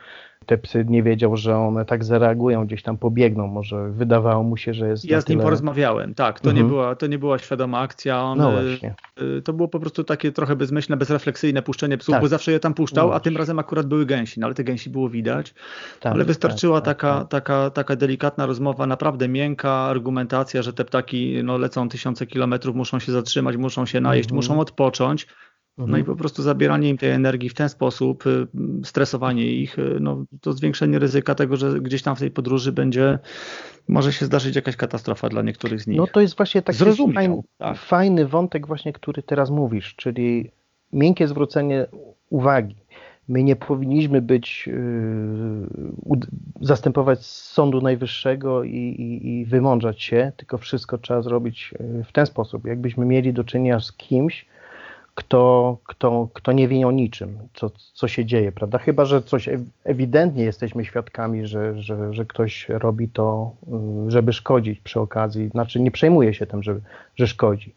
te psy nie wiedział, że one tak zareagują, gdzieś tam pobiegną, może wydawało mu się, że jest. Ja z nim tyle... porozmawiałem, tak. To, mhm. nie była, to nie była świadoma akcja. On, no właśnie. Y, to było po prostu takie trochę bezmyślne, bezrefleksyjne puszczenie psów, tak. bo zawsze je tam puszczał, no a tym razem akurat były gęsi, no ale te gęsi było widać. Tak, ale wystarczyła tak, tak, taka, tak. taka, taka delikatna rozmowa, naprawdę miękka argumentacja, że te ptaki no, lecą tysiące kilometrów, muszą się zatrzymać, muszą się najeść, mhm. muszą odpocząć. No i mhm. po prostu zabieranie im tej energii w ten sposób, y, stresowanie ich, y, no, to zwiększenie ryzyka tego, że gdzieś tam w tej podróży będzie, może się zdarzyć jakaś katastrofa dla niektórych z nich. No to jest właśnie taki fajny, tak. fajny wątek właśnie, który teraz mówisz, czyli miękkie zwrócenie uwagi. My nie powinniśmy być, yy, zastępować Sądu Najwyższego i, i, i wymądrzać się, tylko wszystko trzeba zrobić y, w ten sposób. Jakbyśmy mieli do czynienia z kimś, kto, kto, kto nie wie o niczym, co, co się dzieje, prawda? Chyba, że coś ewidentnie jesteśmy świadkami, że, że, że ktoś robi to, y, żeby szkodzić przy okazji, znaczy nie przejmuje się tym, że, że szkodzi.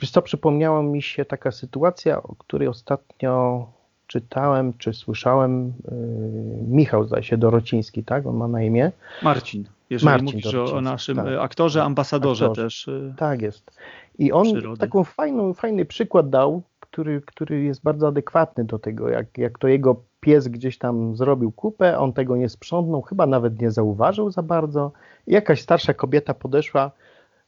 Wiesz co, przypomniała mi się taka sytuacja, o której ostatnio czytałem, czy słyszałem, yy, Michał zdaje się, Dorociński, tak? On ma na imię. Marcin, jeżeli Marcin mówisz o, o naszym tak. aktorze, ambasadorze aktorze. też. Y, tak jest. I on przyrody. taką fajną, fajny przykład dał, który, który jest bardzo adekwatny do tego, jak, jak to jego pies gdzieś tam zrobił kupę, on tego nie sprzątnął, chyba nawet nie zauważył za bardzo. I jakaś starsza kobieta podeszła,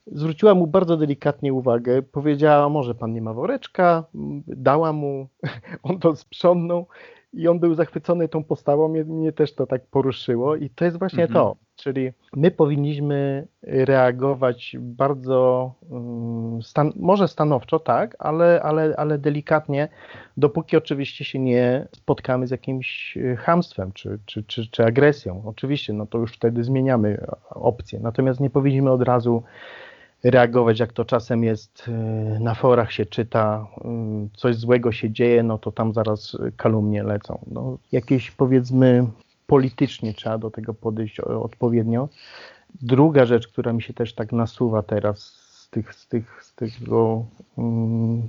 zwróciła mu bardzo delikatnie uwagę, powiedziała, może pan nie ma woreczka, dała mu, on to sprzątnął i on był zachwycony tą postawą, mnie, mnie też to tak poruszyło i to jest właśnie mhm. to. Czyli my powinniśmy reagować bardzo, mm, stan może stanowczo, tak, ale, ale, ale delikatnie, dopóki oczywiście się nie spotkamy z jakimś hamstwem czy, czy, czy, czy agresją. Oczywiście, no to już wtedy zmieniamy opcję. Natomiast nie powinniśmy od razu reagować, jak to czasem jest, y, na forach się czyta, y, coś złego się dzieje, no to tam zaraz kalumnie lecą. No, jakieś powiedzmy politycznie trzeba do tego podejść odpowiednio. Druga rzecz, która mi się też tak nasuwa teraz z, tych, z, tych, z tego um,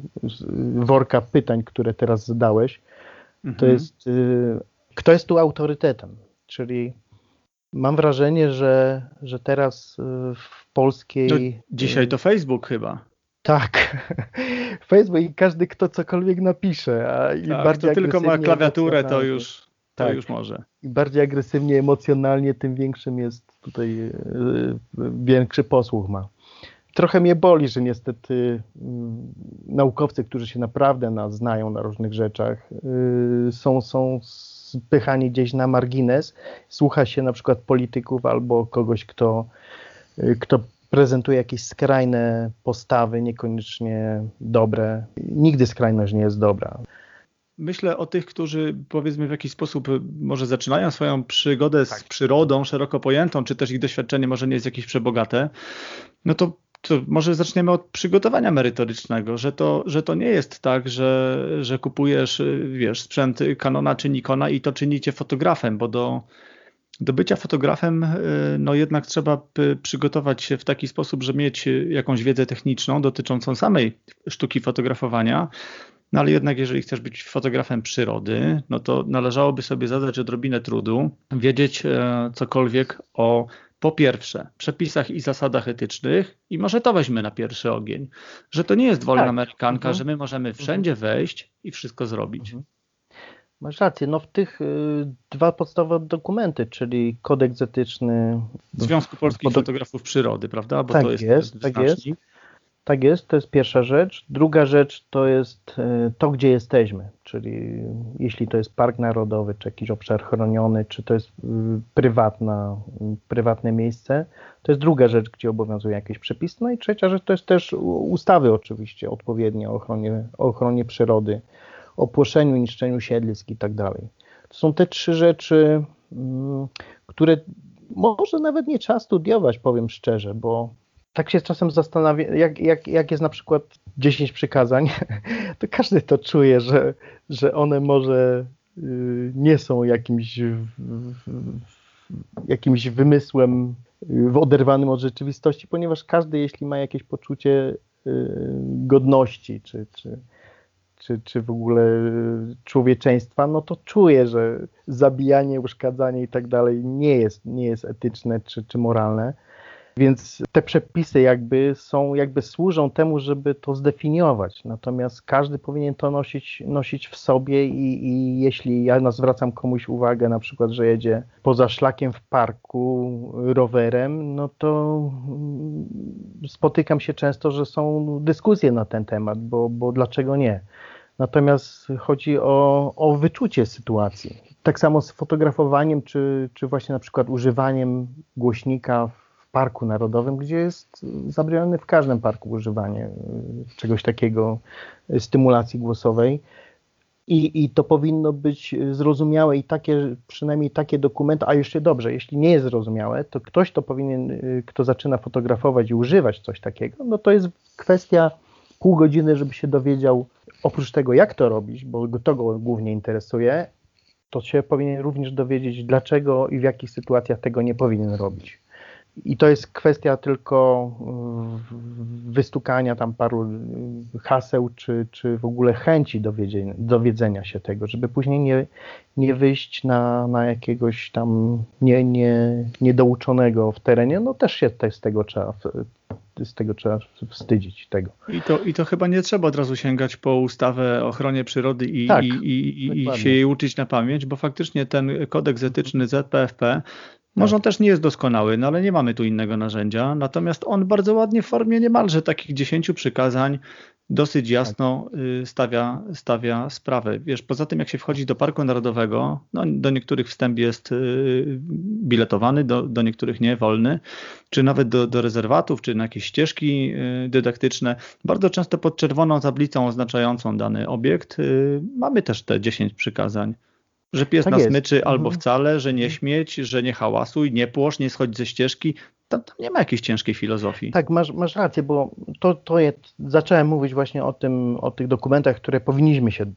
worka pytań, które teraz zadałeś, mhm. to jest y, kto jest tu autorytetem? Czyli mam wrażenie, że, że teraz y, w polskiej. To dzisiaj to Facebook chyba. Tak, Facebook i każdy, kto cokolwiek napisze. A tak, bardziej to tylko ma klawiaturę, to już, to tak. już może. Im bardziej agresywnie, emocjonalnie, tym większym jest tutaj, yy, większy posłuch ma. Trochę mnie boli, że niestety yy, naukowcy, którzy się naprawdę na, znają na różnych rzeczach, yy, są, są spychani gdzieś na margines. Słucha się na przykład polityków albo kogoś, kto, y, kto prezentuje jakieś skrajne postawy, niekoniecznie dobre. Nigdy skrajność nie jest dobra. Myślę o tych, którzy powiedzmy w jakiś sposób może zaczynają swoją przygodę z tak. przyrodą szeroko pojętą, czy też ich doświadczenie może nie jest jakieś przebogate. No to to może zaczniemy od przygotowania merytorycznego, że to, że to nie jest tak, że, że kupujesz wiesz, sprzęt Canona czy Nikona i to czynicie fotografem, bo do, do bycia fotografem y, no jednak trzeba przygotować się w taki sposób, że mieć jakąś wiedzę techniczną dotyczącą samej sztuki fotografowania, no ale jednak jeżeli chcesz być fotografem przyrody, no to należałoby sobie zadać odrobinę trudu, wiedzieć e, cokolwiek o po pierwsze, przepisach i zasadach etycznych, i może to weźmy na pierwszy ogień, że to nie jest wolna tak. amerykanka, mhm. że my możemy mhm. wszędzie wejść i wszystko zrobić. Mhm. Masz rację, no w tych y, dwa podstawowe dokumenty, czyli kodeks etyczny Związku Polskich Fotografów Przyrody, prawda? Bo tak to jest, jest tak jest. Tak jest, to jest pierwsza rzecz. Druga rzecz to jest e, to, gdzie jesteśmy, czyli jeśli to jest park narodowy, czy jakiś obszar chroniony, czy to jest y, prywatna, prywatne miejsce, to jest druga rzecz, gdzie obowiązuje jakieś przepisy. No i trzecia rzecz to jest też ustawy oczywiście odpowiednie o ochronie, ochronie przyrody, o płoszeniu, niszczeniu siedlisk i tak dalej. To są te trzy rzeczy, mm, które może nawet nie trzeba studiować, powiem szczerze, bo tak się czasem zastanawiam, jak, jak, jak jest na przykład 10 przykazań, to każdy to czuje, że, że one może y, nie są jakimś, jakimś wymysłem y, oderwanym od rzeczywistości, ponieważ każdy, jeśli ma jakieś poczucie y, godności, czy, czy, czy, czy w ogóle człowieczeństwa, no to czuje, że zabijanie, uszkadzanie i tak dalej nie jest, nie jest etyczne czy, czy moralne. Więc te przepisy jakby są, jakby służą temu, żeby to zdefiniować. Natomiast każdy powinien to nosić, nosić w sobie i, i jeśli ja zwracam komuś uwagę, na przykład, że jedzie poza szlakiem w parku rowerem, no to mm, spotykam się często, że są dyskusje na ten temat, bo, bo dlaczego nie? Natomiast chodzi o, o wyczucie sytuacji. Tak samo z fotografowaniem, czy, czy właśnie na przykład używaniem głośnika parku narodowym, gdzie jest zabronione w każdym parku używanie y, czegoś takiego, y, stymulacji głosowej. I, I to powinno być zrozumiałe i takie, przynajmniej takie dokumenty, a jeszcze dobrze, jeśli nie jest zrozumiałe, to ktoś, kto powinien, y, kto zaczyna fotografować i używać coś takiego, no to jest kwestia pół godziny, żeby się dowiedział, oprócz tego, jak to robić, bo to go głównie interesuje, to się powinien również dowiedzieć, dlaczego i w jakich sytuacjach tego nie powinien robić. I to jest kwestia tylko wystukania tam paru y, haseł, czy, czy w ogóle chęci dowiedzenia, dowiedzenia się tego, żeby później nie, nie wyjść na, na jakiegoś tam nie, nie, niedouczonego w terenie. No też się te, z tego trzeba z tego trzeba wstydzić tego. I to, I to chyba nie trzeba od razu sięgać po ustawę o ochronie przyrody i, tak, i, i, i się jej uczyć na pamięć, bo faktycznie ten kodeks etyczny ZPFP może on też nie jest doskonały, no ale nie mamy tu innego narzędzia. Natomiast on bardzo ładnie w formie niemalże takich dziesięciu przykazań dosyć jasno y, stawia, stawia sprawę. Wiesz, poza tym jak się wchodzi do Parku Narodowego, no, do niektórych wstęp jest y, biletowany, do, do niektórych nie, wolny, czy nawet do, do rezerwatów, czy na jakieś ścieżki y, dydaktyczne. Bardzo często pod czerwoną tablicą oznaczającą dany obiekt mamy też te 10 przykazań. Że pies tak nas myczy albo mhm. wcale, że nie śmieć, że nie hałasuj, nie płosz, nie schodź ze ścieżki tam, tam, nie ma jakiejś ciężkiej filozofii. Tak, masz, masz rację, bo to, to jest, zacząłem mówić właśnie o tym, o tych dokumentach, które powinniśmy się y,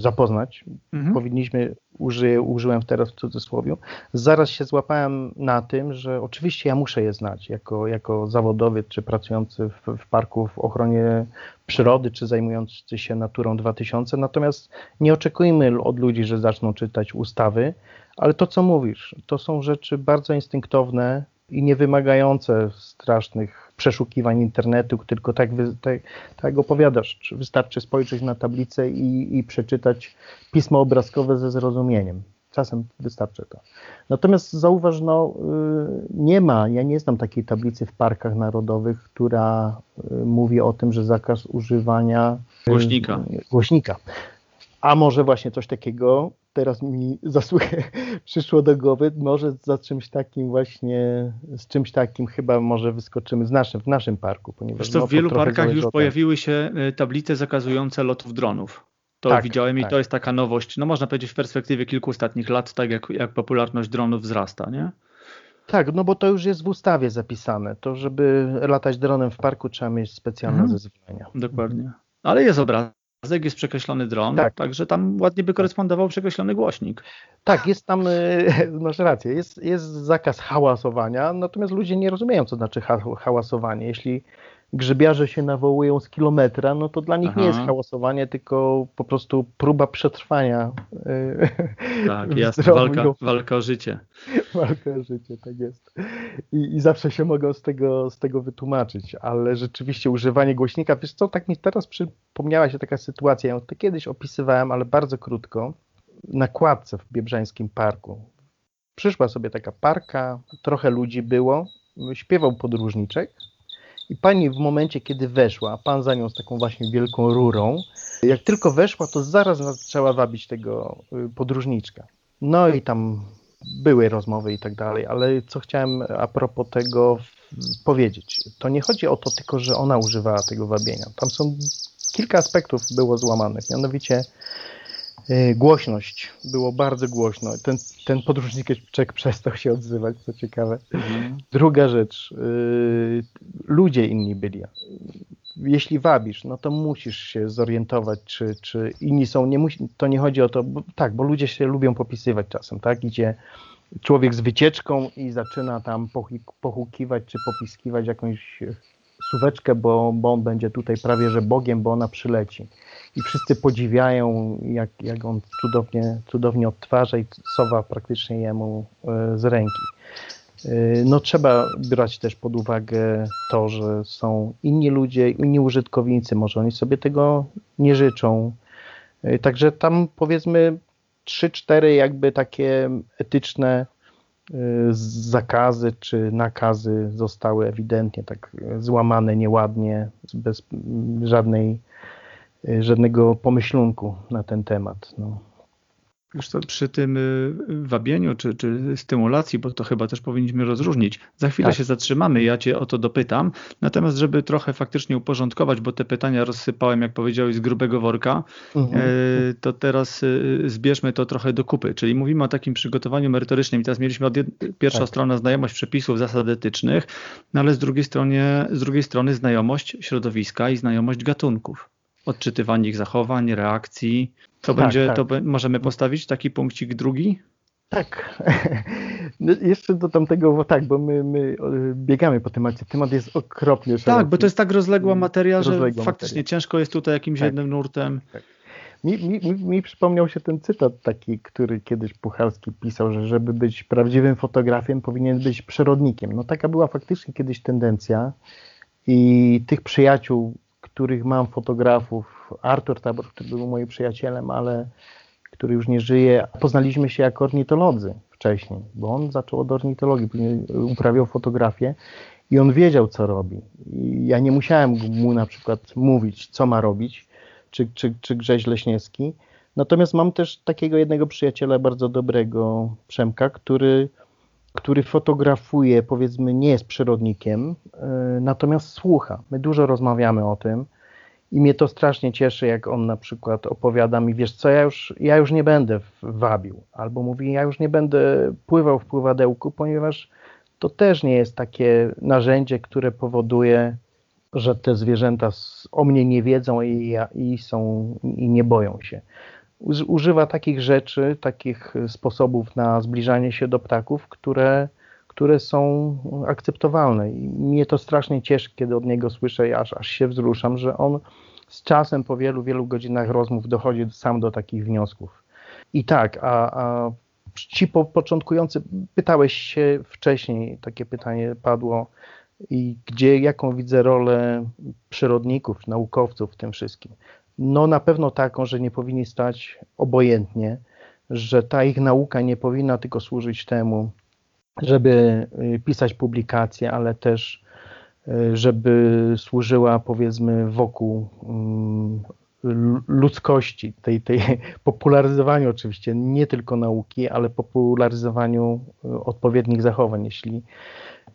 zapoznać. Mhm. Powinniśmy, uży, użyłem teraz w cudzysłowie. Zaraz się złapałem na tym, że oczywiście ja muszę je znać jako, jako zawodowiec, czy pracujący w, w parku w ochronie przyrody, czy zajmujący się naturą 2000. Natomiast nie oczekujmy od ludzi, że zaczną czytać ustawy, ale to, co mówisz, to są rzeczy bardzo instynktowne, i nie wymagające strasznych przeszukiwań internetu, tylko tak, tak, tak opowiadasz. Wystarczy spojrzeć na tablicę i, i przeczytać pismo obrazkowe ze zrozumieniem. Czasem wystarczy to. Natomiast zauważ, no, y, nie ma, ja nie znam takiej tablicy w parkach narodowych, która y, mówi o tym, że zakaz używania y, głośnika. głośnika. A może właśnie coś takiego teraz mi zasługę przyszło do głowy, może za czymś takim właśnie, z czymś takim chyba może wyskoczymy z naszym, w naszym parku. Ponieważ Zresztą no, w wielu parkach już pojawiły się e, tablice zakazujące lotów dronów. To tak, widziałem i tak. to jest taka nowość, no można powiedzieć w perspektywie kilku ostatnich lat, tak jak, jak popularność dronów wzrasta, nie? Tak, no bo to już jest w ustawie zapisane. To, żeby latać dronem w parku trzeba mieć specjalne mhm. zezwolenia. Dokładnie. Ale jest obraz obrazek, jest przekreślony dron, tak. także tam ładnie by korespondował przekreślony głośnik. Tak, jest tam, e, masz rację, jest, jest zakaz hałasowania, natomiast ludzie nie rozumieją, co znaczy hałasowanie. Jeśli grzybiarze się nawołują z kilometra, no to dla nich Aha. nie jest hałasowanie, tylko po prostu próba przetrwania. E, tak, jasne, walka, walka o życie. Walka o życie, tak jest. I, I, zawsze się mogą z tego, z tego wytłumaczyć, ale rzeczywiście używanie głośnika, wiesz co, tak mi teraz przypomniała się taka sytuacja, ja to kiedyś opisywałem, ale bardzo krótko, na kładce w Biebrzańskim Parku. Przyszła sobie taka parka, trochę ludzi było, śpiewał podróżniczek, i pani w momencie, kiedy weszła, pan za nią z taką właśnie wielką rurą, jak tylko weszła, to zaraz zaczęła wabić tego y, podróżniczka. No i tam były rozmowy i tak dalej, ale co chciałem a propos tego powiedzieć, to nie chodzi o to tylko, że ona używała tego wabienia. Tam są kilka aspektów było złamanych, mianowicie głośność. Było bardzo głośno. Ten, ten podróżniczek przestał się odzywać, co ciekawe. Mhm. Druga rzecz. Y, ludzie inni byli. Jeśli wabisz, no to musisz się zorientować, czy, czy inni są. Nie musi, to nie chodzi o to, bo, tak, bo ludzie się lubią popisywać czasem, tak? Idzie człowiek z wycieczką i zaczyna tam pochukiwać czy popiskiwać jakąś suweczkę, bo, bo on będzie tutaj prawie że Bogiem, bo ona przyleci i wszyscy podziwiają, jak, jak on cudownie, cudownie odtwarza i sowa praktycznie jemu e, z ręki. E, no trzeba brać też pod uwagę to, że są inni ludzie, inni użytkownicy, może oni sobie tego nie życzą. E, także tam powiedzmy trzy, cztery jakby takie etyczne zakazy czy nakazy zostały ewidentnie tak złamane nieładnie, bez żadnej Y, żadnego pomyślunku na ten temat. No. Już to przy tym y, wabieniu czy, czy stymulacji, bo to chyba też powinniśmy rozróżnić. Za chwilę tak. się zatrzymamy, ja Cię o to dopytam. Natomiast, żeby trochę faktycznie uporządkować, bo te pytania rozsypałem, jak powiedziałeś, z grubego worka, mhm. Y, to teraz zbierzmy to trochę do kupy. Czyli mówimy o takim przygotowaniu merytorycznym. I teraz mieliśmy od pierwsza tak. strona znajomość przepisów, zasad etycznych, no ale z drugiej, strony, z drugiej strony znajomość środowiska i znajomość gatunków odczytywanie ich zachowań, reakcji. To tak, będzie, tak. to możemy postawić taki punkcik drugi? Tak. No, jeszcze do tamtego, bo tak, bo my, my biegamy po temacie. Temat jest okropnie szeroki. Tak, bo to jest tak rozległa materia, że rozległa faktycznie materia. ciężko jest tutaj jakimś tak. jednym nurtem. Tak. Mi, mi, mi, mi, przypomniał się ten cytat taki, który kiedyś Puchalski pisał, że żeby być prawdziwym fotografiem powinien być przyrodnikiem. No taka była faktycznie kiedyś tendencja i tych przyjaciół których mam fotografów. Artur Tabor, który był moim przyjacielem, ale który już nie żyje. Poznaliśmy się jako ornitolodzy wcześniej, bo on zaczął od ornitologii, uprawiał fotografię i on wiedział, co robi. I ja nie musiałem mu na przykład mówić, co ma robić, czy, czy, czy Grześ Leśniewski. Natomiast mam też takiego jednego przyjaciela bardzo dobrego, Przemka, który, który fotografuje, powiedzmy, nie jest przyrodnikiem, yy, natomiast słucha. My dużo rozmawiamy o tym i mnie to strasznie cieszy, jak on na przykład opowiada mi, wiesz co, ja już, ja już nie będę wabił, albo mówi, ja już nie będę pływał w pływadełku, ponieważ to też nie jest takie narzędzie, które powoduje, że te zwierzęta o mnie nie wiedzą i, i, są, i nie boją się. Używa takich rzeczy, takich sposobów na zbliżanie się do ptaków, które, które są akceptowalne. I mnie to strasznie cieszy, kiedy od niego słyszę, aż, aż się wzruszam, że on z czasem po wielu, wielu godzinach rozmów dochodzi sam do takich wniosków. I tak, a, a ci po, początkujący, pytałeś się wcześniej, takie pytanie padło, i gdzie, jaką widzę rolę przyrodników, naukowców w tym wszystkim. No na pewno taką, że nie powinni stać obojętnie, że ta ich nauka nie powinna tylko służyć temu, żeby y, pisać publikacje, ale też y, żeby służyła powiedzmy wokół mm, ludzkości, tej, tej popularyzowaniu oczywiście nie tylko nauki, ale popularyzowaniu y, odpowiednich zachowań. Jeśli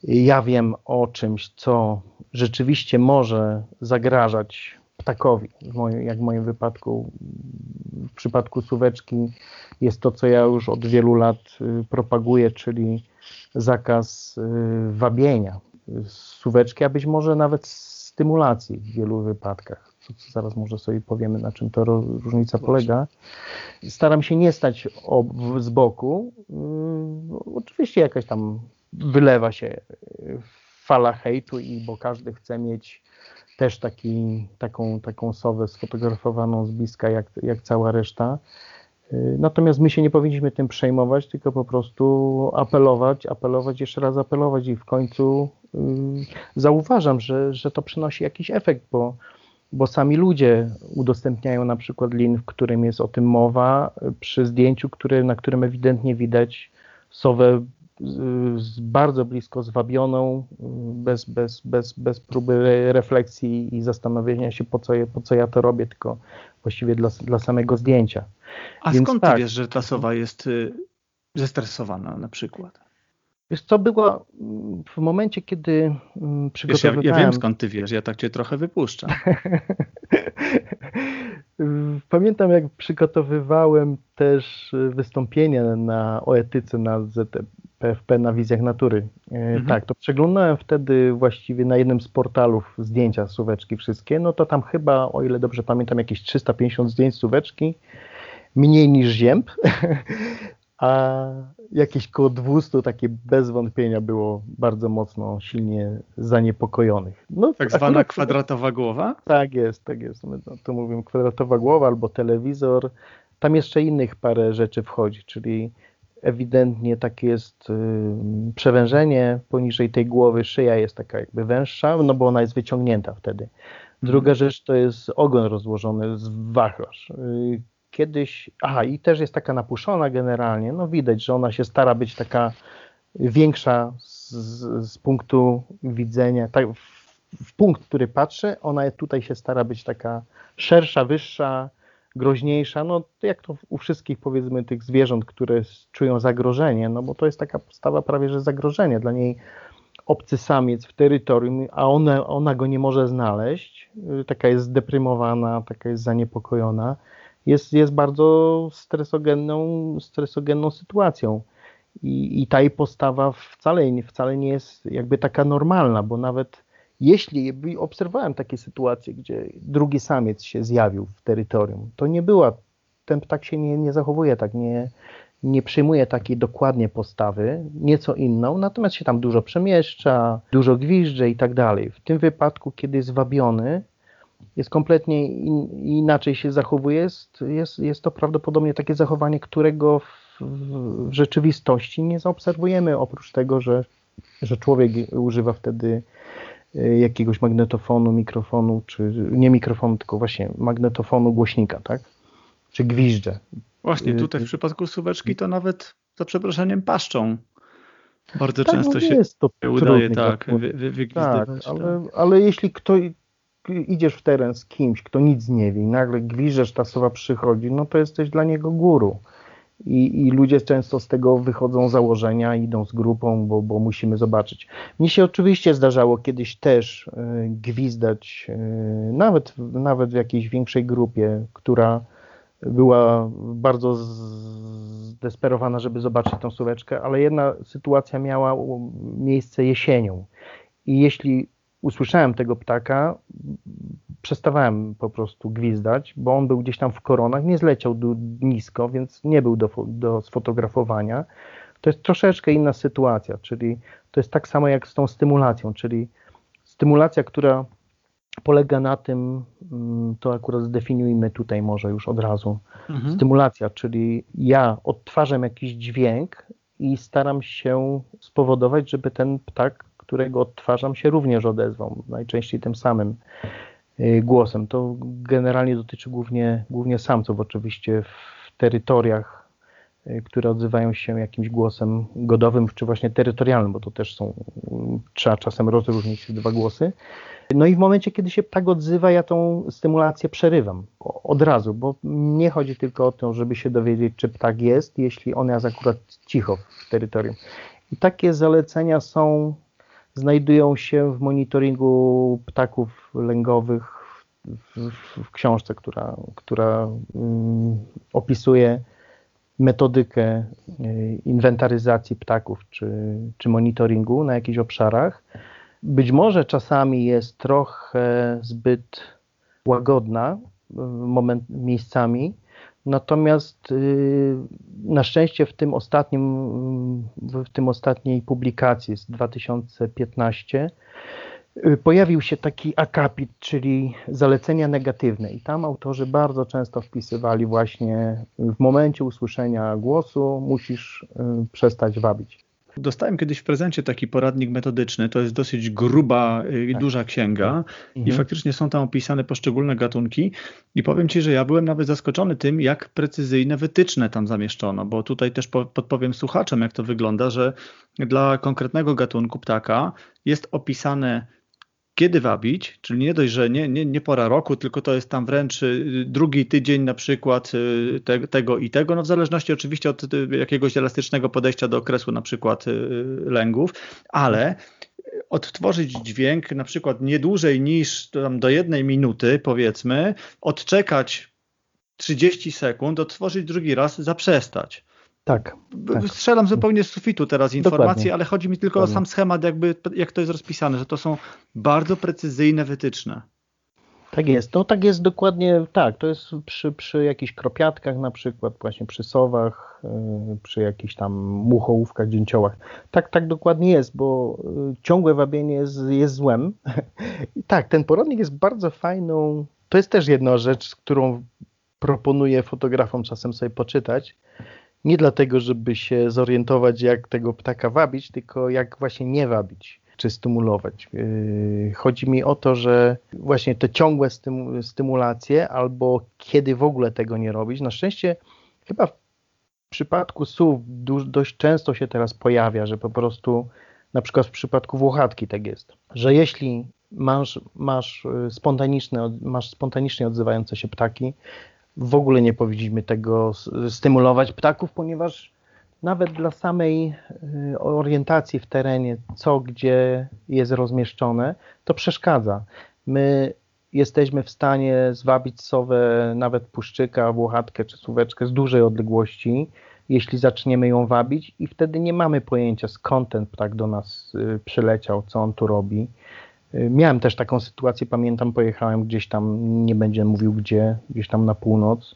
ja wiem o czymś, co rzeczywiście może zagrażać ptakowi, jak w moim wypadku, w przypadku suweczki jest to, co ja już od wielu lat y, propaguję, czyli zakaz y, wabienia suweczki, a być może nawet stymulacji w wielu wypadkach zaraz może sobie powiemy, na czym to różnica polega. Staram się nie stać z boku. Yy, oczywiście jakaś tam wylewa się fala hejtu, i bo każdy chce mieć też taki, taką, taką sowę sfotografowaną z bliska, jak, jak cała reszta. Yy, natomiast my się nie powinniśmy tym przejmować, tylko po prostu apelować, apelować, jeszcze raz apelować i w końcu yy, zauważam, że, że to przynosi jakiś efekt, bo bo sami ludzie udostępniają na przykład link, w którym jest o tym mowa, przy zdjęciu, które, na którym ewidentnie widać sowę z bardzo blisko zwabioną, bez, bez, bez, bez próby refleksji i zastanowienia się, po co, je, po co ja to robię, tylko właściwie dla, dla samego zdjęcia. A Więc skąd tak, ty wiesz, że ta sowa jest y, zestresowana na przykład? Wiesz co, było w momencie, kiedy przygotowywałem... Wiesz, ja, ja wiem skąd ty wiesz, ja tak cię trochę wypuszczam. Pamiętam jak przygotowywałem też wystąpienie na, o etyce na ZPFP na wizjach natury. E, mhm. Tak, to przeglądałem wtedy właściwie na jednym z portalów zdjęcia suweczki wszystkie, no to tam chyba, o ile dobrze pamiętam, jakieś 350 zdjęć suweczki, mniej niż zięb, a jakieś koło 200 takie bez wątpienia było bardzo mocno, silnie zaniepokojonych. No, tak zwana akurat, kwadratowa głowa? Tak jest, tak jest. My to mówimy kwadratowa głowa albo telewizor. Tam jeszcze innych parę rzeczy wchodzi, czyli ewidentnie takie jest y, przewężenie poniżej tej głowy, szyja jest taka jakby węższa, no bo ona jest wyciągnięta wtedy. Druga mhm. rzecz to jest ogon rozłożony z wachlarz. Y, kiedyś, aha i też jest taka napuszona generalnie, no widać, że ona się stara być taka większa z, z punktu widzenia, tak, w, w, punkt, który patrzy, ona tutaj się stara być taka szersza, wyższa, groźniejsza, no jak to u wszystkich powiedzmy tych zwierząt, które czują zagrożenie, no bo to jest taka postawa prawie, że zagrożenie, dla niej obcy samiec w terytorium, a ona, ona go nie może znaleźć, taka jest zdeprymowana, taka jest zaniepokojona, jest, jest bardzo stresogenną, stresogenną sytuacją. I, I ta jej postawa wcale, wcale nie jest jakby taka normalna, bo nawet jeśli obserwowałem takie sytuacje, gdzie drugi samiec się zjawił w terytorium, to nie była, ten ptak się nie, nie zachowuje tak, nie, nie przyjmuje takiej dokładnie postawy, nieco inną, natomiast się tam dużo przemieszcza, dużo gwizdże i tak dalej. W tym wypadku, kiedy jest wabiony, jest kompletnie in, inaczej się zachowuje, jest, jest, jest to prawdopodobnie takie zachowanie, którego w, w rzeczywistości nie zaobserwujemy, oprócz tego, że, że człowiek używa wtedy e, jakiegoś magnetofonu, mikrofonu, czy nie mikrofonu, tylko właśnie magnetofonu głośnika, tak? Czy gwizdże. Właśnie, tutaj w przypadku suweczki to nawet za przeproszeniem paszczą Bardzo tak, często no się jest to udaje tak, wy, wy, tak, ale, ale jeśli ktoś idziesz w teren z kimś, kto nic nie wie i nagle gwiżesz, ta sowa przychodzi, no to jesteś dla niego guru. I, I, ludzie często z tego wychodzą założenia, idą z grupą, bo, bo musimy zobaczyć. Mnie się oczywiście zdarzało kiedyś też y, gwizdać, y, nawet, nawet w jakiejś większej grupie, która była bardzo zdesperowana, żeby zobaczyć tą suweczkę, ale jedna sytuacja miała miejsce jesienią. I jeśli usłyszałem tego ptaka, przestawałem po prostu gwizdać, bo on był gdzieś tam w koronach, nie zleciał nisko, więc nie był do, do sfotografowania. To jest troszeczkę inna sytuacja, czyli to jest tak samo jak z tą stymulacją, czyli stymulacja, która polega na tym, mm, to akurat zdefiniujmy tutaj może już od razu, mhm. stymulacja, czyli ja odtwarzam jakiś dźwięk i staram się spowodować, żeby ten ptak, którego odtwarzam, się również odezwał, najczęściej tym samym y, głosem. To generalnie dotyczy głównie, głównie samców, oczywiście w terytoriach, y, które odzywają się jakimś głosem godowym, czy właśnie terytorialnym, bo to też są, trzeba czasem rozróżnić dwa głosy. No i w momencie, kiedy się tak odzywa, ja tą stymulację przerywam od razu, bo nie chodzi tylko o to, żeby się dowiedzieć, czy ptak jest, jeśli on jest akurat cicho w terytorium. I takie zalecenia są, znajdują się w monitoringu ptaków lęgowych w, w, w książce, która, która um, opisuje metodykę y, inwentaryzacji ptaków czy, czy monitoringu na jakichś obszarach. Być może czasami jest trochę zbyt łagodna moment, miejscami, natomiast y, na szczęście w tym ostatnim, w tym ostatniej publikacji z 2015 y, pojawił się taki akapit, czyli zalecenia negatywne i tam autorzy bardzo często wpisywali właśnie w momencie usłyszenia głosu musisz y, przestać wabić. Dostałem kiedyś w prezencie taki poradnik metodyczny. To jest dosyć gruba i tak. duża księga mhm. i faktycznie są tam opisane poszczególne gatunki. I powiem Ci, że ja byłem nawet zaskoczony tym, jak precyzyjne wytyczne tam zamieszczono, bo tutaj też podpowiem słuchaczom, jak to wygląda, że dla konkretnego gatunku ptaka jest opisane kiedy wabić, czyli nie dość, że nie, nie, nie pora roku, tylko to jest tam wręcz y, drugi tydzień na przykład y, te, tego i tego, no w zależności oczywiście od y, jakiegoś elastycznego podejścia do okresu na przykład lęgów, ale odtworzyć dźwięk na przykład nie dłużej niż tam do jednej minuty powiedzmy, odczekać 30 sekund, odtworzyć drugi raz, zaprzestać. Tak, tak. Strzelam zupełnie z sufitu teraz informacje, ale chodzi mi tylko Dokładnie. o sam schemat, jakby, jak to jest rozpisane, że to są bardzo precyzyjne wytyczne. Tak jest. No tak jest dokładnie tak. To jest przy, przy jakichś kropiatkach na przykład, właśnie przy sowach, yy, przy jakichś tam muchołówkach, dzięciołach. Tak, tak dokładnie jest, bo yy, ciągłe wabienie jest, jest złem. I tak, ten poradnik jest bardzo fajną. To jest też jedna rzecz, którą proponuję fotografom czasem sobie poczytać nie dlatego, żeby się zorientować, jak tego ptaka wabić, tylko jak właśnie nie wabić czy stymulować. Yy, chodzi mi o to, że właśnie te ciągłe stymulacje albo kiedy w ogóle tego nie robić. Na szczęście chyba w przypadku słów dość często się teraz pojawia, że po prostu na przykład w przypadku włochatki tak jest, że jeśli masz, masz, yy, spontaniczne, masz spontanicznie odzywające się ptaki, w ogóle nie powinniśmy tego stymulować ptaków, ponieważ nawet dla samej y, orientacji w terenie, co gdzie jest rozmieszczone, to przeszkadza. My jesteśmy w stanie zwabić sowę, nawet puszczyka, włochatkę czy suweczkę z dużej odległości, jeśli zaczniemy ją wabić i wtedy nie mamy pojęcia skąd ten ptak do nas y, przyleciał, co on tu robi. Miałem też taką sytuację, pamiętam, pojechałem gdzieś tam, nie będę mówił gdzie, gdzieś tam na północ.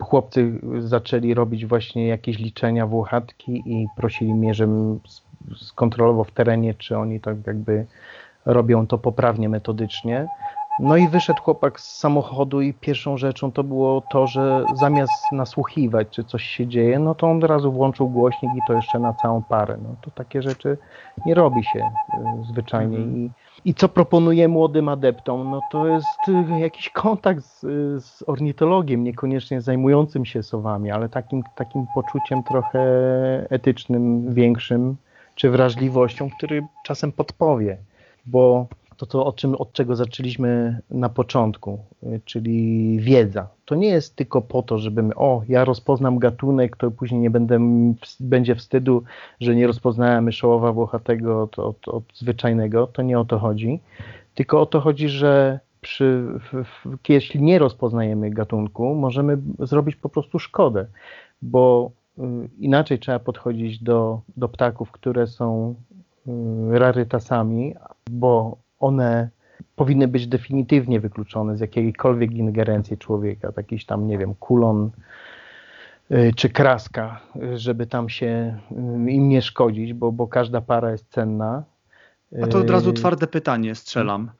Chłopcy zaczęli robić właśnie jakieś liczenia włochatki i prosili mnie, żebym skontrolował w terenie, czy oni tak jakby robią to poprawnie, metodycznie. No i wyszedł chłopak z samochodu i pierwszą rzeczą to było to, że zamiast nasłuchiwać, czy coś się dzieje, no to on od razu włączył głośnik i to jeszcze na całą parę. No to takie rzeczy nie robi się y, zwyczajnie. -hmm. I i co proponuje młodym adeptom? No to jest y, jakiś kontakt z, z ornitologiem, niekoniecznie zajmującym się sowami, ale takim, takim poczuciem trochę etycznym, większym, czy wrażliwością, który czasem podpowie, bo to, to o czym, od czego zaczęliśmy na początku, y, czyli wiedza. To nie jest tylko po to, żebym, o, ja rozpoznam gatunek, to później nie będę, będzie wstydu, że nie rozpoznałem myszołowa włochatego od, od, od zwyczajnego. To nie o to chodzi. Tylko o to chodzi, że przy, w, w, jeśli nie rozpoznajemy gatunku, możemy zrobić po prostu szkodę, bo y, inaczej trzeba podchodzić do, do ptaków, które są y, rarytasami, bo one powinny być definitywnie wykluczone z jakiejkolwiek ingerencji człowieka, jakiś tam, nie wiem, kulon y, czy kraska, żeby tam się y, im nie szkodzić, bo, bo każda para jest cenna. A to od razu y, twarde pytanie strzelam.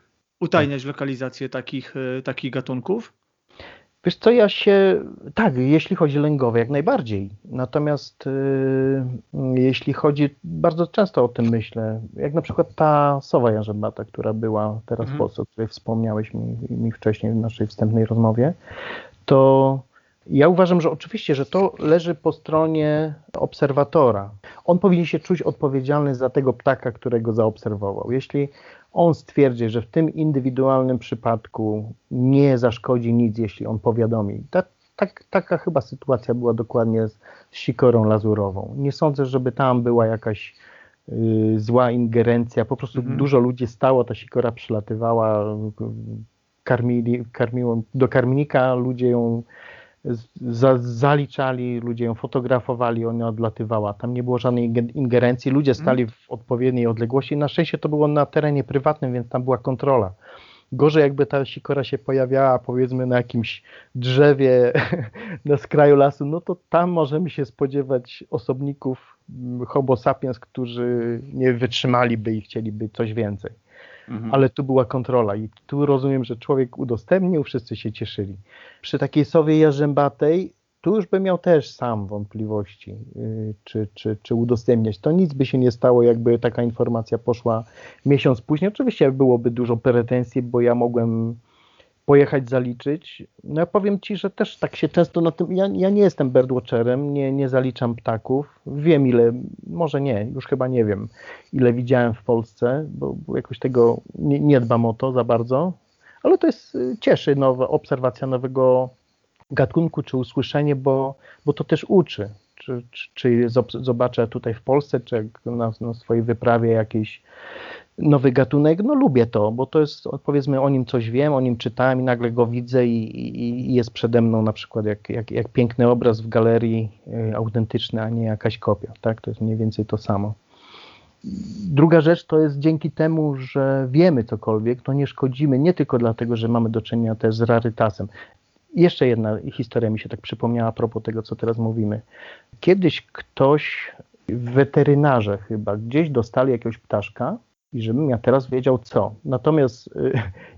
Utajniać lokalizację takich, takich gatunków? Wiesz co, ja się, tak, jeśli chodzi o lęgowe, jak najbardziej. Natomiast yy, jeśli chodzi, bardzo często o tym myślę, jak na przykład ta sowa jarzębata, która była teraz mhm. w Polsce, o której wspomniałeś mi, mi wcześniej w naszej wstępnej rozmowie, to ja uważam, że oczywiście, że to leży po stronie obserwatora. On powinien się czuć odpowiedzialny za tego ptaka, którego zaobserwował. Jeśli on stwierdzi, że w tym indywidualnym przypadku nie zaszkodzi nic, jeśli on powiadomi. Ta, tak, taka chyba sytuacja była dokładnie z, z sikorą lazurową. Nie sądzę, żeby tam była jakaś y, zła ingerencja. Po prostu mhm. dużo ludzi stało, ta sikora przylatywała, karmili, karmiło, do karmnika ludzie ją za, zaliczali, ludzie ją fotografowali, ona odlatywała. Tam nie było żadnej ingerencji, ludzie mhm. stali w odpowiedniej odległości. Na szczęście to było na terenie prywatnym, więc tam była kontrola. Gorzej jakby ta sikora się pojawiała powiedzmy na jakimś drzewie na skraju lasu, no to tam możemy się spodziewać osobników mm, homo sapiens, którzy nie wytrzymaliby i chcieliby coś więcej. Mhm. Ale tu była kontrola i tu rozumiem, że człowiek udostępnił, wszyscy się cieszyli. Przy takiej sowie jarzębatej tu już bym miał też sam wątpliwości, yy, czy, czy, czy udostępniać. To nic by się nie stało, jakby taka informacja poszła miesiąc później. Oczywiście byłoby dużo pretensji, bo ja mogłem pojechać zaliczyć. No ja powiem Ci, że też tak się często na tym, ja, ja nie jestem birdwatcherem, nie, nie zaliczam ptaków, wiem ile, może nie, już chyba nie wiem, ile widziałem w Polsce, bo, bo jakoś tego nie, nie dbam o to za bardzo, ale to jest, y, cieszy nowa obserwacja nowego gatunku, czy usłyszenie, bo, bo to też uczy, czy, czy, czy zobaczę tutaj w Polsce, czy na, na swojej wyprawie jakiejś nowy gatunek, no lubię to, bo to jest, powiedzmy, o nim coś wiem, o nim czytałem i nagle go widzę i, i, jest przede mną na przykład jak, jak, jak, piękny obraz w galerii y, autentyczny, a nie jakaś kopia, tak? To jest mniej więcej to samo. Druga rzecz to jest dzięki temu, że wiemy cokolwiek, to nie szkodzimy, nie tylko dlatego, że mamy do czynienia też z rarytasem. Jeszcze jedna historia mi się tak przypomniała a propos tego, co teraz mówimy. Kiedyś ktoś, weterynarze chyba, gdzieś dostali jakiegoś ptaszka, i żebym ja teraz wiedział co. Natomiast y,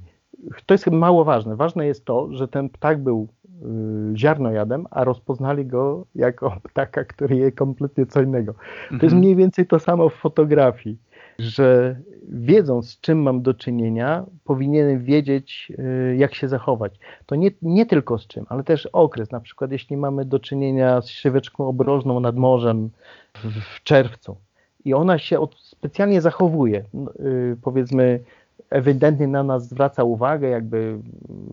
to jest mało ważne. Ważne jest to, że ten ptak był y, ziarnojadem, a rozpoznali go jako ptaka, który je kompletnie co innego. To jest mhm. mniej więcej to samo w fotografii, że wiedząc z czym mam do czynienia, powinienem wiedzieć y, jak się zachować. To nie, nie tylko z czym, ale też okres. Na przykład jeśli mamy do czynienia z sieweczką obrożną nad morzem w, w czerwcu, i ona się od, specjalnie zachowuje. Yy, powiedzmy, ewidentnie na nas zwraca uwagę, jakby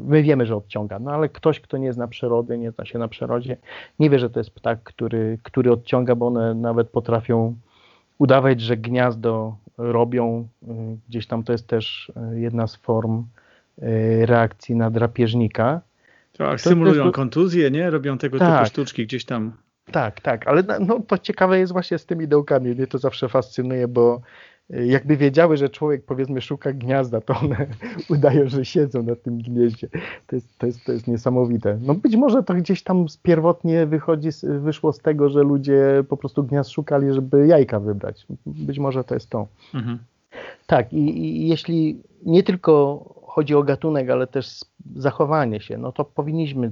my wiemy, że odciąga, no ale ktoś, kto nie zna przyrody, nie zna się na przyrodzie, nie wie, że to jest ptak, który, który odciąga, bo one nawet potrafią udawać, że gniazdo robią. Yy, gdzieś tam to jest też yy, jedna z form yy, reakcji na drapieżnika. Tak, symulują to, kontuzję, nie? Robią tego tak. typu sztuczki gdzieś tam. Tak, tak, ale no, to ciekawe jest właśnie z tymi dołkami. Mnie to zawsze fascynuje, bo y, jakby wiedziały, że człowiek powiedzmy szuka gniazda, to one udają, że siedzą na tym gnieździe. To jest, to jest, to jest niesamowite. No być może to gdzieś tam pierwotnie wychodzi, wyszło z tego, że ludzie po prostu gniazd szukali, żeby jajka wybrać. Być może to jest to. Mhm. Tak, i, i jeśli nie tylko chodzi o gatunek, ale też zachowanie się, no to powinniśmy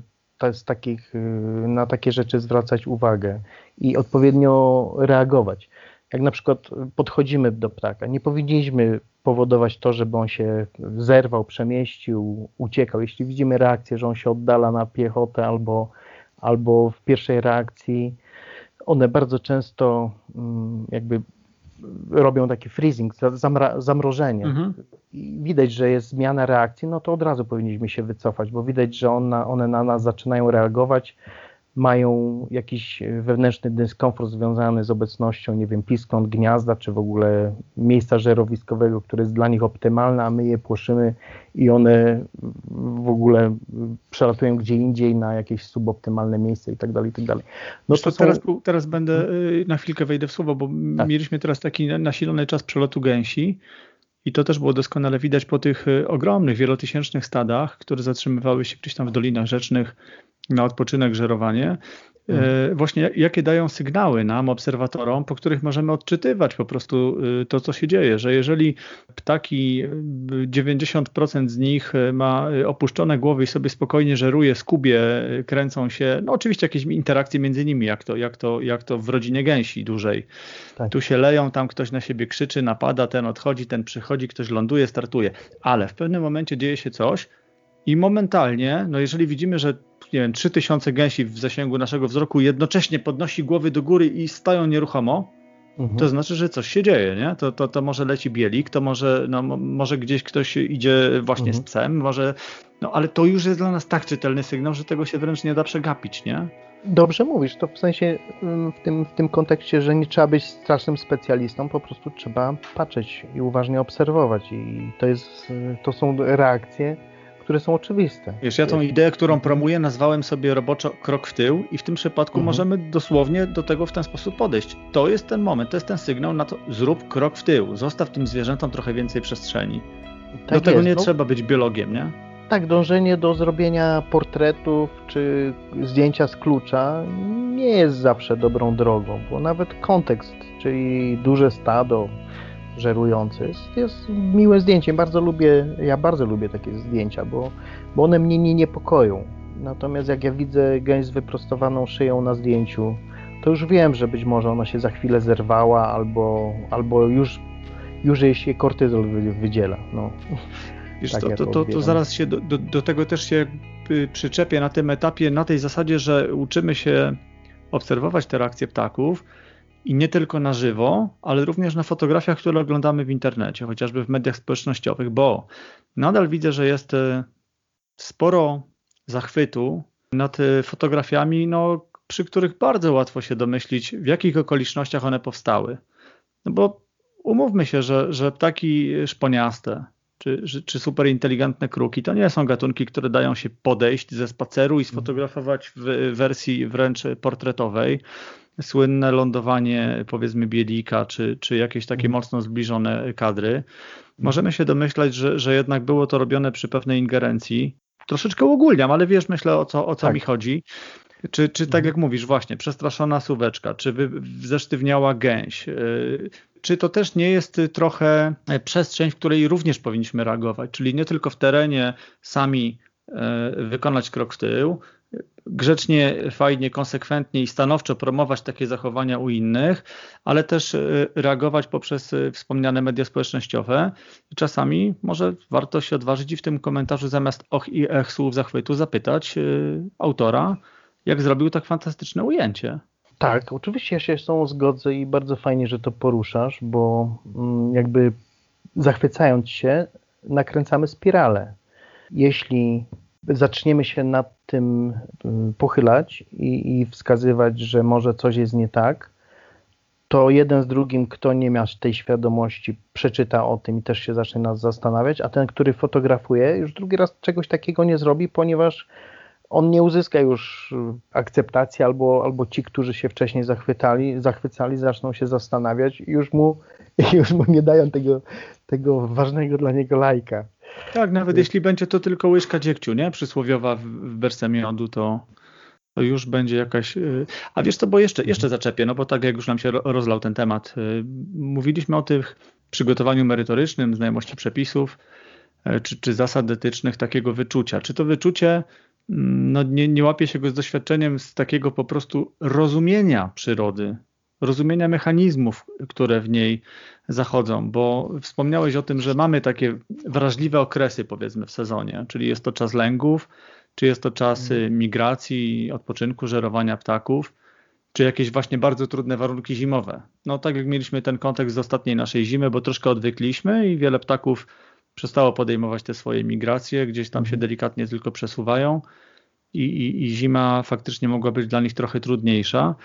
z takich, y, na takie rzeczy zwracać uwagę i odpowiednio reagować. Jak na przykład podchodzimy do ptaka, nie powinniśmy powodować to, żeby on się zerwał, przemieścił, uciekał. Jeśli widzimy reakcję, że on się oddala na piechotę albo, albo w pierwszej reakcji, one bardzo często mm, jakby robią taki freezing, zamra, zamrożenie. Mhm. I widać, że jest zmiana reakcji, no to od razu powinniśmy się wycofać, bo widać, że one, one na nas zaczynają reagować mają jakiś wewnętrzny dyskomfort związany z obecnością, nie wiem, piskąt gniazda, czy w ogóle miejsca żerowiskowego, które jest dla nich optymalne, a my je płoszymy i one w ogóle przelatują gdzie indziej na jakieś suboptymalne miejsce i tak dalej, i tak dalej. No to są... teraz, teraz będę, y, na chwilkę wejdę w słowo, bo tak. mieliśmy teraz taki nasilony czas przelotu gęsi, i to też było doskonale widać po tych y, ogromnych, wielotysięcznych stadach, które zatrzymywały się gdzieś tam w dolinach rzecznych na odpoczynek, żerowanie. E, właśnie jakie dają sygnały nam, obserwatorom, po których możemy odczytywać po prostu y, to, co się dzieje, że jeżeli ptaki, 90% z nich ma opuszczone głowy i sobie spokojnie żeruje, skubie, kręcą się, no oczywiście jakieś interakcje między nimi, jak to, jak to, jak to w rodzinie gęsi dłużej. Tak. Tu się leją, tam ktoś na siebie krzyczy, napada, ten odchodzi, ten przychodzi, ktoś ląduje, startuje, ale w pewnym momencie dzieje się coś, i momentalnie, no jeżeli widzimy, że nie wiem, 3000 gęsi w zasięgu naszego wzroku jednocześnie podnosi głowy do góry i stają nieruchomo, mhm. to znaczy, że coś się dzieje, nie? To, to, to może leci bielik, to może, no, może gdzieś ktoś idzie właśnie mhm. z psem, może, no ale to już jest dla nas tak czytelny sygnał, że tego się wręcz nie da przegapić, nie? Dobrze mówisz, to w sensie mm, w tym, w tym kontekście, że nie trzeba być strasznym specjalistą, po prostu trzeba patrzeć i uważnie obserwować i to jest, to są reakcje, które są oczywiste. Wiesz, ja tą ideę, którą promuję, nazwałem sobie roboczo krok w tył i w tym przypadku mhm. możemy dosłownie do tego w ten sposób podejść. To jest ten moment, to jest ten sygnał na to, zrób krok w tył, zostaw tym zwierzętom trochę więcej przestrzeni. Tak do tego jest. nie no. trzeba być biologiem, nie? Tak, dążenie do zrobienia portretów czy zdjęcia z klucza nie jest zawsze dobrą drogą, bo nawet kontekst, czyli duże stado, żerujący. Jest, jest miłe zdjęcie. Bardzo lubię, ja bardzo lubię takie zdjęcia, bo, bo one mnie nie niepokoją. Natomiast jak ja widzę gęś z wyprostowaną szyją na zdjęciu, to już wiem, że być może ona się za chwilę zerwała albo, albo już, już jej się kortyzol wydziela. No. Wiesz, tak to, to, to, to, zaraz się do, do, do tego też się przyczepię na tym etapie, na tej zasadzie, że uczymy się obserwować te reakcje ptaków, i nie tylko na żywo, ale również na fotografiach, które oglądamy w internecie, chociażby w mediach społecznościowych, bo nadal widzę, że jest e, sporo zachwytu nad e, fotografiami, no, przy których bardzo łatwo się domyślić, w jakich okolicznościach one powstały. No bo umówmy się, że, że ptaki szponiaste, czy, czy super inteligentne kruki, to nie są gatunki, które dają się podejść ze spaceru i sfotografować w wersji wręcz portretowej słynne lądowanie powiedzmy Bielika, czy, czy jakieś takie mhm. mocno zbliżone kadry, możemy się domyślać, że, że jednak było to robione przy pewnej ingerencji. Troszeczkę ogólniam, ale wiesz, myślę o co, o co tak. mi chodzi. Czy, czy tak mhm. jak mówisz, właśnie, przestraszona suweczka, czy wy, zesztywniała gęś, yy, czy to też nie jest trochę przestrzeń, w której również powinniśmy reagować, czyli nie tylko w terenie sami yy, wykonać krok w tył, grzecznie, fajnie, konsekwentnie i stanowczo promować takie zachowania u innych, ale też e, reagować poprzez e, wspomniane media społecznościowe. Czasami może warto się odważyć i w tym komentarzu zamiast och i ech słów zachwytu zapytać e, autora, jak zrobił tak fantastyczne ujęcie. Tak, oczywiście ja się z tą zgodzę i bardzo fajnie, że to poruszasz, bo mm, jakby zachwycając się, nakręcamy spiralę. Jeśli zaczniemy się nad tym y, pochylać i, i wskazywać, że może coś jest nie tak, to jeden z drugim, kto nie miał tej świadomości, przeczyta o tym i też się zacznie nas zastanawiać, a ten, który fotografuje, już drugi raz czegoś takiego nie zrobi, ponieważ on nie uzyska już akceptacji, albo, albo ci, którzy się wcześniej zachwycali, zachwycali, zaczną się zastanawiać i już mu, już mu nie dają tego, tego ważnego dla niego lajka. Tak, nawet jeśli będzie to tylko łyżka dziegciu, nie? Przysłowiowa w, w berce miodu, to, to już będzie jakaś... Y, a wiesz co, bo jeszcze, jeszcze zaczepię, no bo tak jak już nam się rozlał ten temat. Y, mówiliśmy o tych przygotowaniu merytorycznym, znajomości przepisów, y, czy, czy zasad etycznych takiego wyczucia. Czy to wyczucie no nie, nie łapie się go z doświadczeniem z takiego po prostu rozumienia przyrody, rozumienia mechanizmów, które w niej zachodzą, bo wspomniałeś o tym, że mamy takie wrażliwe okresy powiedzmy w sezonie, czyli jest to czas lęgów, czy jest to czas mhm. migracji, odpoczynku, żerowania ptaków. czy jakieś właśnie bardzo trudne warunki zimowe. No tak jak mieliśmy ten kontekst z ostatniej naszej zimy, bo troszkę odwykliśmy i wiele ptaków przestało podejmować te swoje migracje, gdzieś tam się delikatnie tylko przesuwają i, i, i zima faktycznie mogła być dla nich trochę trudniejsza.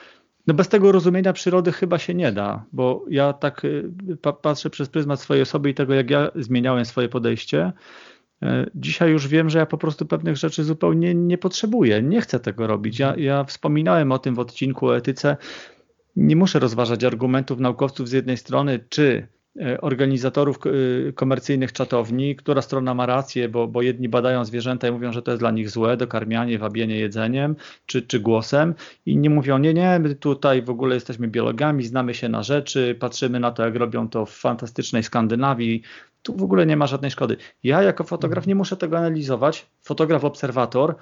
No bez tego rozumienia przyrody chyba się nie da, bo ja tak y, patrzę przez pryzmat swojej osoby i tego, jak ja zmieniałem swoje podejście. E, dzisiaj już wiem, że ja po prostu pewnych rzeczy zupełnie nie potrzebuję, nie chcę tego robić. Ja, ja wspominałem o tym w odcinku o etyce. Nie muszę rozważać argumentów naukowców z jednej strony, czy organizatorów e, komercyjnych czatowni, która strona ma rację, bo, bo jedni badają zwierzęta i mówią, że to jest dla nich złe, dokarmianie, wabienie jedzeniem czy, czy głosem, inni mówią, nie, nie, my tutaj w ogóle jesteśmy biologami, znamy się na rzeczy, patrzymy na to, jak robią to w fantastycznej Skandynawii, tu w ogóle nie ma żadnej szkody. Ja jako fotograf nie muszę tego analizować, fotograf obserwator,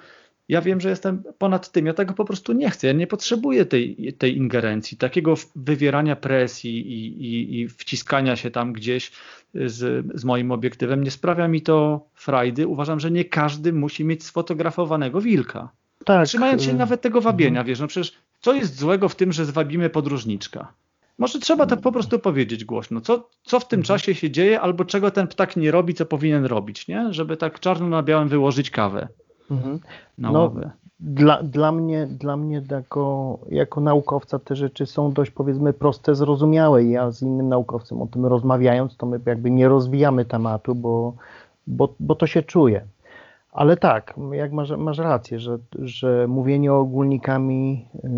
ja wiem, że jestem ponad tym, ja tego po prostu nie chcę, ja nie potrzebuję tej, tej ingerencji, takiego wywierania presji i, i, i wciskania się tam gdzieś z, z moim obiektywem. Nie sprawia mi to frajdy. Uważam, że nie każdy musi mieć sfotografowanego wilka. Tak. Trzymając się y, nawet tego wabienia, mhm. wiesz, no przecież co jest złego w tym, że zwabimy podróżniczka? Może trzeba to po prostu powiedzieć głośno. Co, co w tym mhm. czasie się dzieje, albo czego ten ptak nie robi, co powinien robić, nie? Żeby tak czarno na białym wyłożyć kawę. Mhm. Na no, Dla, dla, mnie, dla mnie jako, jako naukowca te rzeczy są dość powiedzmy proste, zrozumiałe. Ja z innym naukowcem o tym rozmawiając, to my jakby nie rozwijamy tematu, bo, bo, bo to się czuje. Ale tak, jak masz, masz rację, że, że mówienie ogólnikami yy,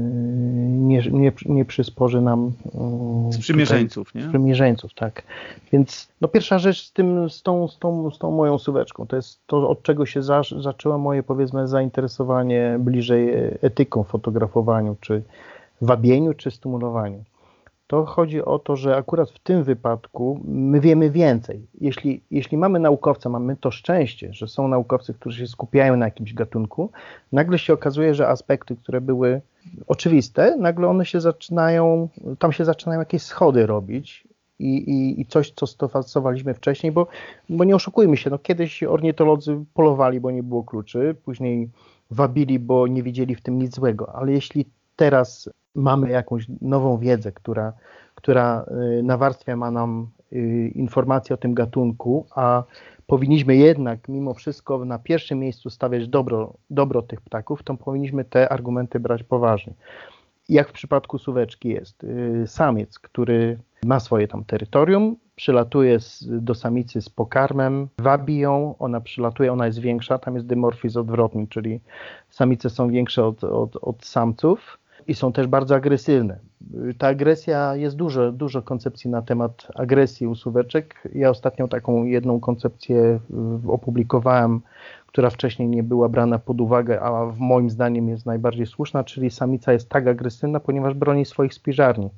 nie, nie, nie przysporzy nam. Yy, sprzymierzeńców, tutaj, nie? Sprzymierzeńców, tak. Więc no pierwsza rzecz z, tym, z, tą, z, tą, z tą moją suweczką, to jest to, od czego się za, zaczęło moje powiedzmy zainteresowanie bliżej etyką fotografowaniu, czy wabieniu, czy stymulowaniu to chodzi o to, że akurat w tym wypadku my wiemy więcej. Jeśli, jeśli mamy naukowca, mamy to szczęście, że są naukowcy, którzy się skupiają na jakimś gatunku, nagle się okazuje, że aspekty, które były oczywiste, nagle one się zaczynają, tam się zaczynają jakieś schody robić i, i, i coś, co stosowaliśmy wcześniej, bo, bo nie oszukujmy się, no kiedyś ornitolodzy polowali, bo nie było kluczy, później wabili, bo nie widzieli w tym nic złego, ale jeśli teraz mamy jakąś nową wiedzę, która, która y, nawarstwia ma nam y, informacje o tym gatunku, a powinniśmy jednak mimo wszystko na pierwszym miejscu stawiać dobro, dobro tych ptaków, to powinniśmy te argumenty brać poważnie. Jak w przypadku suweczki jest y, samiec, który ma swoje tam terytorium, przylatuje do samicy z pokarmem, wabi ją, ona przylatuje, ona jest większa, tam jest dymorfizm odwrotny, czyli samice są większe od, od, od samców, i są też bardzo agresywne. Ta agresja, jest dużo, dużo koncepcji na temat agresji u suweczek. Ja ostatnią taką jedną koncepcję opublikowałem, która wcześniej nie była brana pod uwagę, a w moim zdaniem jest najbardziej słuszna, czyli samica jest tak agresywna, ponieważ broni swoich spiżarni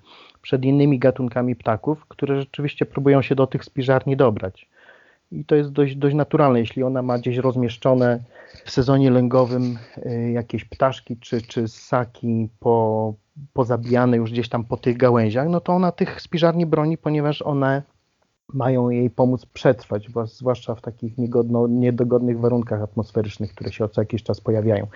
przed innymi gatunkami ptaków, które rzeczywiście próbują się do tych spiżarni dobrać i to jest dość, dość naturalne, jeśli ona ma gdzieś rozmieszczone w sezonie lęgowym y, jakieś ptaszki czy, czy ssaki po, pozabijane już gdzieś tam po tych gałęziach, no to ona tych spiżarni broni, ponieważ one mają jej pomóc przetrwać, zwłaszcza w takich niegodno, niedogodnych warunkach atmosferycznych, które się co jakiś czas pojawiają.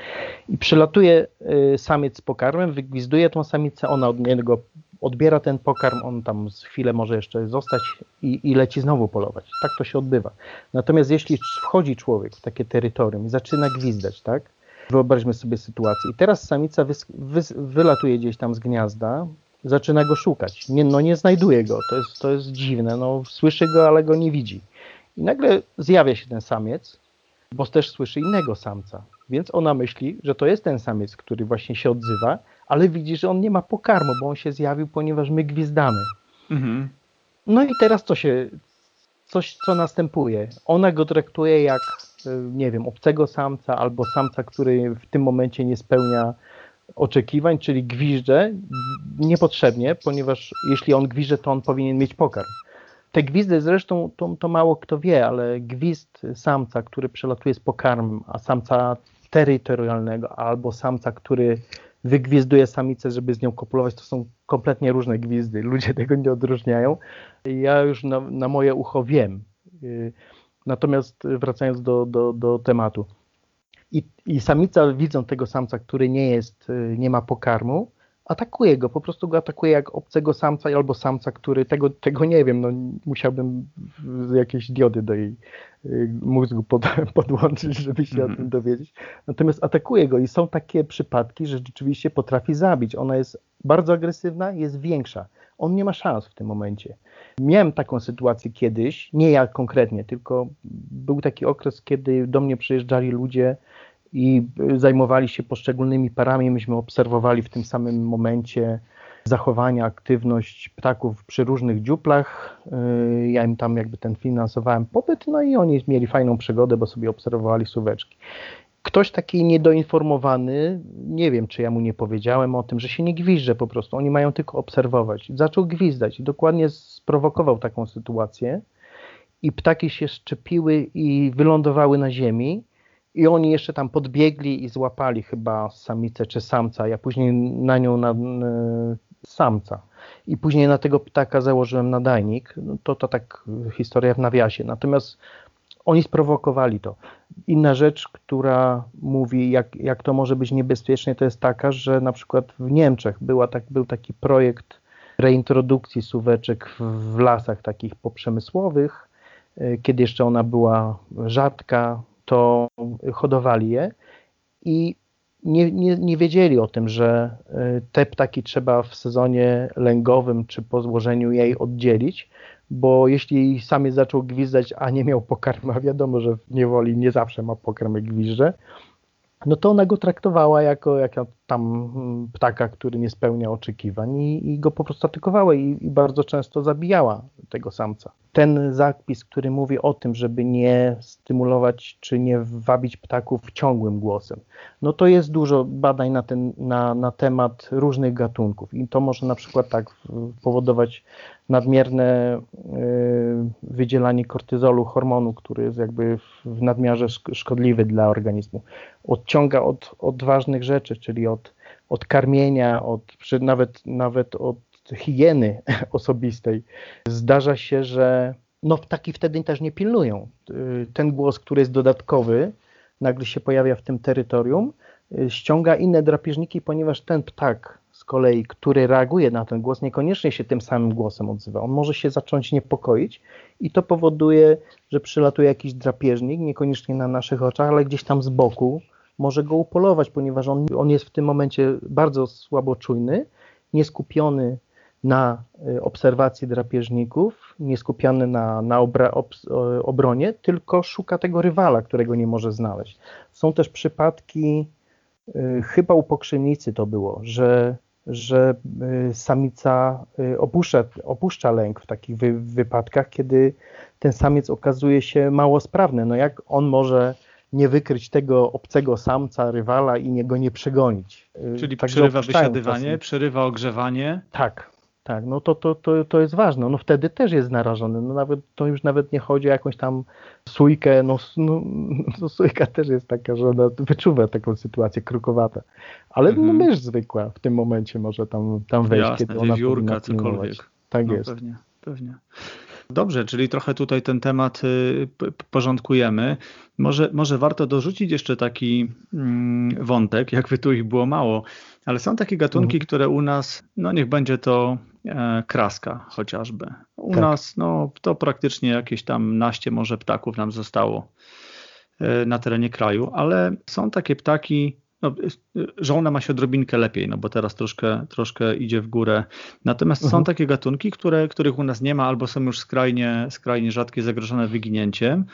I przylatuje y, samiec z pokarmem, wygwizduje tą samicę, ona od niego odbiera ten pokarm, on tam chwilę może jeszcze zostać i, i, leci znowu polować. Tak to się odbywa. Natomiast jeśli wchodzi człowiek w takie terytorium i zaczyna gwizdać, tak? Wyobraźmy sobie sytuację. I teraz samica wys, wys, wylatuje gdzieś tam z gniazda, zaczyna go szukać. Nie, no nie znajduje go, to jest, to jest dziwne. No, słyszy go, ale go nie widzi. I nagle zjawia się ten samiec, bo też słyszy innego samca. Więc ona myśli, że to jest ten samiec, który właśnie się odzywa, ale widzi, że on nie ma pokarmu, bo on się zjawił, ponieważ my gwizdamy. Mhm. No i teraz co się, coś co następuje? Ona go traktuje jak, e, nie wiem, obcego samca albo samca, który w tym momencie nie spełnia oczekiwań, czyli gwizdże niepotrzebnie, ponieważ jeśli on gwizdże, to on powinien mieć pokarm. Te gwizdy zresztą to, to mało kto wie, ale gwizd samca, który przelatuje z pokarmem, a samca terytorialnego albo samca, który wygwizduje samicę, żeby z nią kopulować, to są kompletnie różne gwizdy. Ludzie tego nie odróżniają. Ja już na, na moje ucho wiem. Y, natomiast wracając do, do, do tematu. I, I samica widząc tego samca, który nie jest, y, nie ma pokarmu, atakuje go, po prostu go atakuje jak obcego samca albo samca, który tego, tego nie wiem, no musiałbym jakieś diody do jej y, mózgu pod, podłączyć, żeby się mm. o tym mhm. dowiedzieć. Natomiast atakuje go i są takie przypadki, że rzeczywiście potrafi zabić. Ona jest bardzo agresywna, jest większa. On nie ma szans w tym momencie. Miałem taką sytuację kiedyś, nie ja konkretnie, tylko był taki okres, kiedy do mnie przyjeżdżali ludzie i zajmowali się poszczególnymi parami. Myśmy obserwowali w tym samym momencie zachowania, aktywność ptaków przy różnych dziuplach. Y, ja im tam jakby ten finansowałem pobyt, no i oni mieli fajną przygodę, bo sobie obserwowali suweczki. Ktoś taki niedoinformowany, nie wiem, czy ja mu nie powiedziałem o tym, że się nie gwizdże po prostu, oni mają tylko obserwować. Zaczął gwizdać i dokładnie sprowokował taką sytuację i ptaki się szczepiły i wylądowały na ziemi i oni jeszcze tam podbiegli i złapali chyba samicę czy samca. Ja później na nią na, na samca. I później na tego ptaka założyłem nadajnik. No to to tak historia w nawiasie. Natomiast oni sprowokowali to. Inna rzecz, która mówi, jak, jak to może być niebezpieczne, to jest taka, że na przykład w Niemczech była tak, był taki projekt reintrodukcji suweczek w, w lasach takich poprzemysłowych, e, kiedy jeszcze ona była rzadka, to hodowali je i nie, nie, nie wiedzieli o tym, że e, te ptaki trzeba w sezonie lęgowym czy po złożeniu jej oddzielić, bo jeśli samiec zaczął gwizdać, a nie miał pokarmu, a wiadomo, że w niewoli nie zawsze ma pokarm jak gwizdże, no to ona go traktowała jako, jako tam ptaka, który nie spełnia oczekiwań i, i go po prostu atakowała i, i, bardzo często zabijała tego samca. Ten zapis, który mówi o tym, żeby nie stymulować czy nie wabić ptaków ciągłym głosem, no to jest dużo badań na, ten, na, na temat różnych gatunków i to może na przykład tak powodować nadmierne y, wydzielanie kortyzolu, hormonu, który jest jakby w nadmiarze szkodliwy dla organizmu. Odciąga od, od ważnych rzeczy, czyli od, od karmienia, od, nawet, nawet od higieny osobistej. Zdarza się, że no, ptaki wtedy też nie pilnują. Y, ten głos, który jest dodatkowy, nagle się pojawia w tym terytorium, y, ściąga inne drapieżniki, ponieważ ten ptak kolei, który reaguje na ten głos, niekoniecznie się tym samym głosem odzywa. On może się zacząć niepokoić i to powoduje, że przylatuje jakiś drapieżnik, niekoniecznie na naszych oczach, ale gdzieś tam z boku, może go upolować, ponieważ on, on jest w tym momencie bardzo słabo czujny, nieskupiony na y, obserwacji drapieżników, nieskupiony na, na obra, ob, obronie, tylko szuka tego rywala, którego nie może znaleźć. Są też przypadki, y, chyba u pokrzynicy to było, że że y, samica opuszcza, opuszcza lęk w takich wy, wypadkach, kiedy ten samiec okazuje się mało sprawny. No jak on może nie wykryć tego obcego samca, rywala i niego nie przegonić? Y, Czyli Także przerywa wysiadywanie, przerywa ogrzewanie? Tak, tak, no to, to, to, to jest ważne. No wtedy też jest narażony. No nawet, to już nawet nie chodzi o jakąś tam sójkę. No, no, no sójka też jest taka, że ona wyczuwa taką sytuację krukowata. Ale mm -hmm. no mysz zwykła w tym momencie może tam, tam wejść, Jasne, kiedy ona wiewiórka, cokolwiek. Tak no, jest. Pewnie, pewnie. Dobrze, czyli trochę tutaj ten temat y, porządkujemy. Może, może warto dorzucić jeszcze taki mm, wątek, jakby tu ich było mało, ale są takie gatunki, mhm. które u nas, no niech będzie to e, kraska chociażby. U tak. nas no, to praktycznie jakieś tam naście może ptaków nam zostało e, na terenie kraju, ale są takie ptaki, no, żołna ma się odrobinkę lepiej, no bo teraz troszkę, troszkę idzie w górę. Natomiast mhm. są takie gatunki, które, których u nas nie ma albo są już skrajnie, skrajnie rzadkie, zagrożone wyginięciem.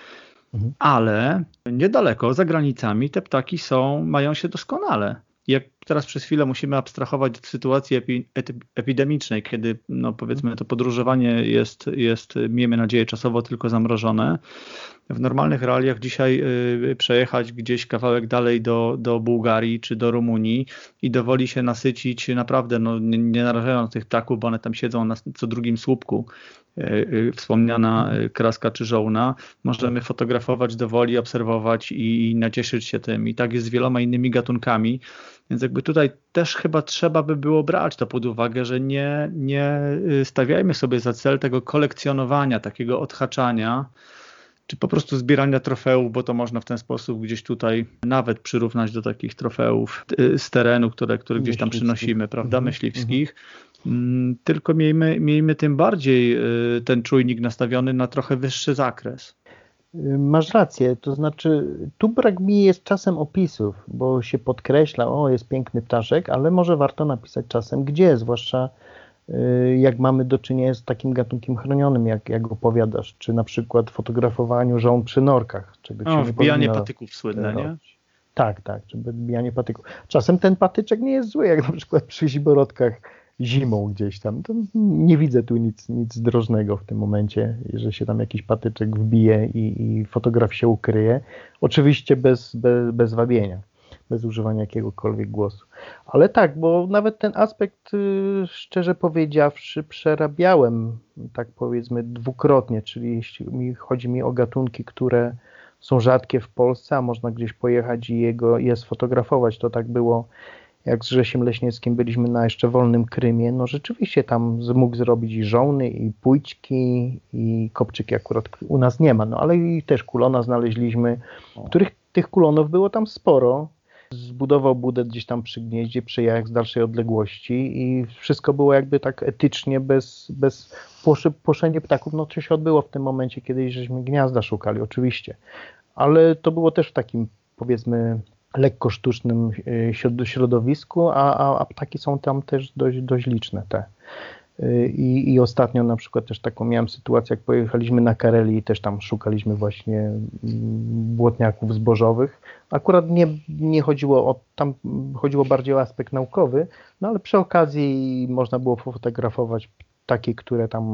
Mhm. Ale niedaleko, za granicami, te ptaki są, mają się doskonale jak teraz przez chwilę musimy abstrahować od sytuacji epi, epidemicznej, kiedy no powiedzmy to podróżowanie jest, jest, miejmy nadzieję, czasowo tylko zamrożone. W normalnych realiach dzisiaj y, przejechać gdzieś kawałek dalej do, do Bułgarii czy do Rumunii i dowoli się nasycić naprawdę, no, nie, nie narażając tych ptaków, bo one tam siedzą na co drugim słupku y, y, wspomniana kraska czy żołna, możemy fotografować dowoli, obserwować i nacieszyć się tym. I tak jest z wieloma innymi gatunkami. Więc jakby tutaj też chyba trzeba by było brać to pod uwagę, że nie, nie y, stawiajmy sobie za cel tego kolekcjonowania, takiego odhaczania, czy po prostu zbierania trofeów, bo to można w ten sposób gdzieś tutaj nawet przyrównać do takich trofeów y, z terenu, które, które gdzieś tam przynosimy, prawda, mhm. myśliwskich. Mm, tylko miejmy, miejmy tym bardziej y, ten czujnik nastawiony na trochę wyższy zakres. Masz rację, to znaczy tu brak mi jest czasem opisów, bo się podkreśla, o jest piękny ptaszek, ale może warto napisać czasem gdzie, zwłaszcza y, jak mamy do czynienia z takim gatunkiem chronionym, jak, jak opowiadasz, czy na przykład fotografowaniu żon przy norkach. Czego o, wbijanie patyków słynne, nie? Tak, tak, czy wbijanie patyków. Czasem ten patyczek nie jest zły, jak na przykład przy ziborodkach zimą gdzieś tam. To nie widzę tu nic, nic drożnego w tym momencie, że się tam jakiś patyczek wbije i, i fotograf się ukryje. Oczywiście bez, bez, bez wabienia, bez używania jakiegokolwiek głosu. Ale tak, bo nawet ten aspekt, y, szczerze powiedziawszy, przerabiałem, tak powiedzmy, dwukrotnie, czyli jeśli chodzi mi o gatunki, które są rzadkie w Polsce, a można gdzieś pojechać i jego, je sfotografować, to tak było jak z Grzesiem Leśnieckim byliśmy na jeszcze wolnym Krymie, no rzeczywiście tam mógł zrobić i żołny, i pójczki, i kopczyki akurat u nas nie ma, no ale i też kulona znaleźliśmy, których tych kulonów było tam sporo. Zbudował budę gdzieś tam przy gnieździe, przy jajach z dalszej odległości i wszystko było jakby tak etycznie, bez, bez płoszenia ptaków. No to się odbyło w tym momencie, kiedy żeśmy gniazda szukali, oczywiście. Ale to było też w takim, powiedzmy, lekko sztucznym e, środowisku, a, a, a ptaki są tam też dość, dość liczne te. E, I, I ostatnio na przykład też taką miałem sytuację, jak pojechaliśmy na Kareli i też tam szukaliśmy właśnie mm, błotniaków zbożowych. Akurat nie, nie chodziło o, tam chodziło bardziej o aspekt naukowy, no ale przy okazji można było fotografować takie, które tam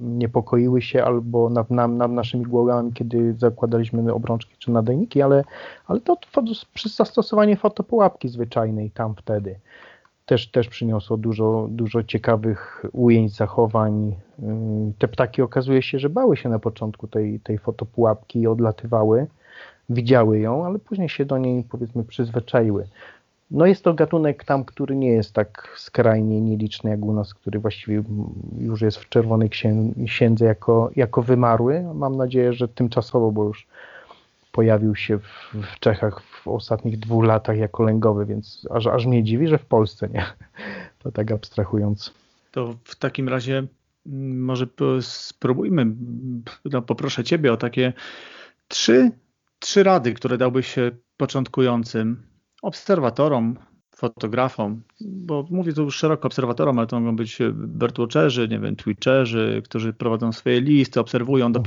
niepokoiły się albo nad, nad, nad, naszymi głowami, kiedy zakładaliśmy obrączki czy nadajniki, ale, ale to przy zastosowaniu fotopułapki zwyczajnej tam wtedy też, też przyniosło dużo, dużo ciekawych ujęć, zachowań. Te ptaki okazuje się, że bały się na początku tej, tej fotopułapki i odlatywały, widziały ją, ale później się do niej powiedzmy przyzwyczaiły. No jest to gatunek tam, który nie jest tak skrajnie nieliczny jak u nas, który właściwie już jest w czerwonej księdze jako, jako wymarły. Mam nadzieję, że tymczasowo, bo już pojawił się w, w Czechach w ostatnich dwóch latach jako lęgowy, więc aż, aż mnie dziwi, że w Polsce nie. To tak abstrahując. To w takim razie mm, może spróbujmy, no poproszę Ciebie o takie trzy, trzy rady, które dałbyś początkującym obserwatorom, fotografom, bo mówię tu szeroko obserwatorom, ale to mogą być birdwatcherzy, nie wiem, twitcherzy, którzy prowadzą swoje listy, obserwują, mhm.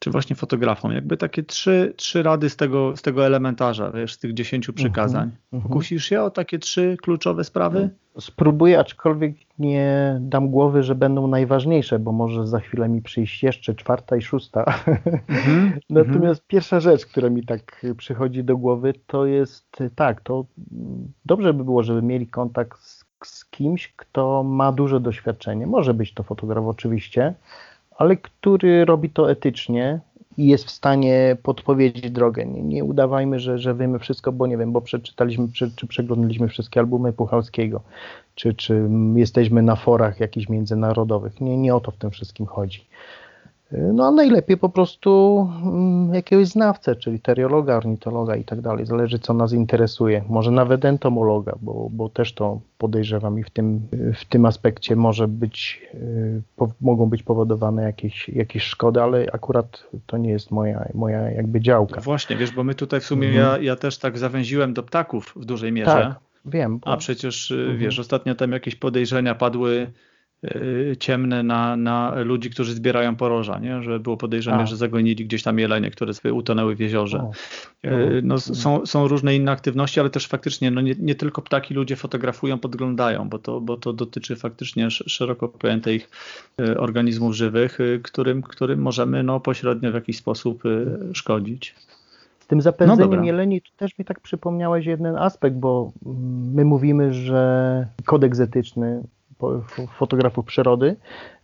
Czy właśnie fotografom. Jakby takie trzy, trzy rady z tego, z tego elementarza, wiesz, z tych dziesięciu przykazań. Mhm, mhm. Pokusisz się o takie trzy kluczowe sprawy? Spróbuję, aczkolwiek nie dam głowy, że będą najważniejsze, bo może za chwilę mi przyjść jeszcze czwarta i szósta. Mhm, Natomiast pierwsza rzecz, która mi tak przychodzi do głowy, to jest tak, to dobrze by było, żeby mieli kontakt z, z kimś, kto ma duże doświadczenie. Może być to fotograf oczywiście, ale który robi to etycznie i jest w stanie podpowiedzieć drogę. Nie, nie udawajmy, że, że wiemy wszystko, bo nie wiem, bo przeczytaliśmy czy, czy przeglądaliśmy wszystkie albumy Puchalskiego, czy, czy jesteśmy na forach jakichś międzynarodowych. Nie, nie o to w tym wszystkim chodzi. No a najlepiej po prostu mm, jakiegoś znawcę, czyli teriologa, ornitologa i tak dalej. Zależy co nas interesuje. Może nawet entomologa, bo, bo też to podejrzewam i w tym, w tym aspekcie może być, y, po, mogą być powodowane jakieś, jakieś szkody, ale akurat to nie jest moja, moja jakby działka. No właśnie, wiesz, bo my tutaj w sumie, mhm. ja, ja też tak zawęziłem do ptaków w dużej mierze. Tak, wiem. Bo... A przecież, y, mhm. wiesz, ostatnio tam jakieś podejrzenia padły Y, ciemne na, na ludzi, którzy zbierają poroża, nie? że było podejrzenie, A. że zagonili gdzieś tam jelenie, które sobie utonęły w jeziorze. O. Y, no, są, są różne inne aktywności, ale też faktycznie no nie, nie tylko ptaki ludzie fotografują, podglądają, bo to, bo to dotyczy faktycznie szeroko pojętych y, organizmów żywych, którym, którym możemy no, pośrednio w jakiś sposób szkodzić. Z tym zapędzeniem no jeleni to też mi tak przypomniałeś jeden aspekt, bo my mówimy, że kodeks etyczny fotografów przyrody,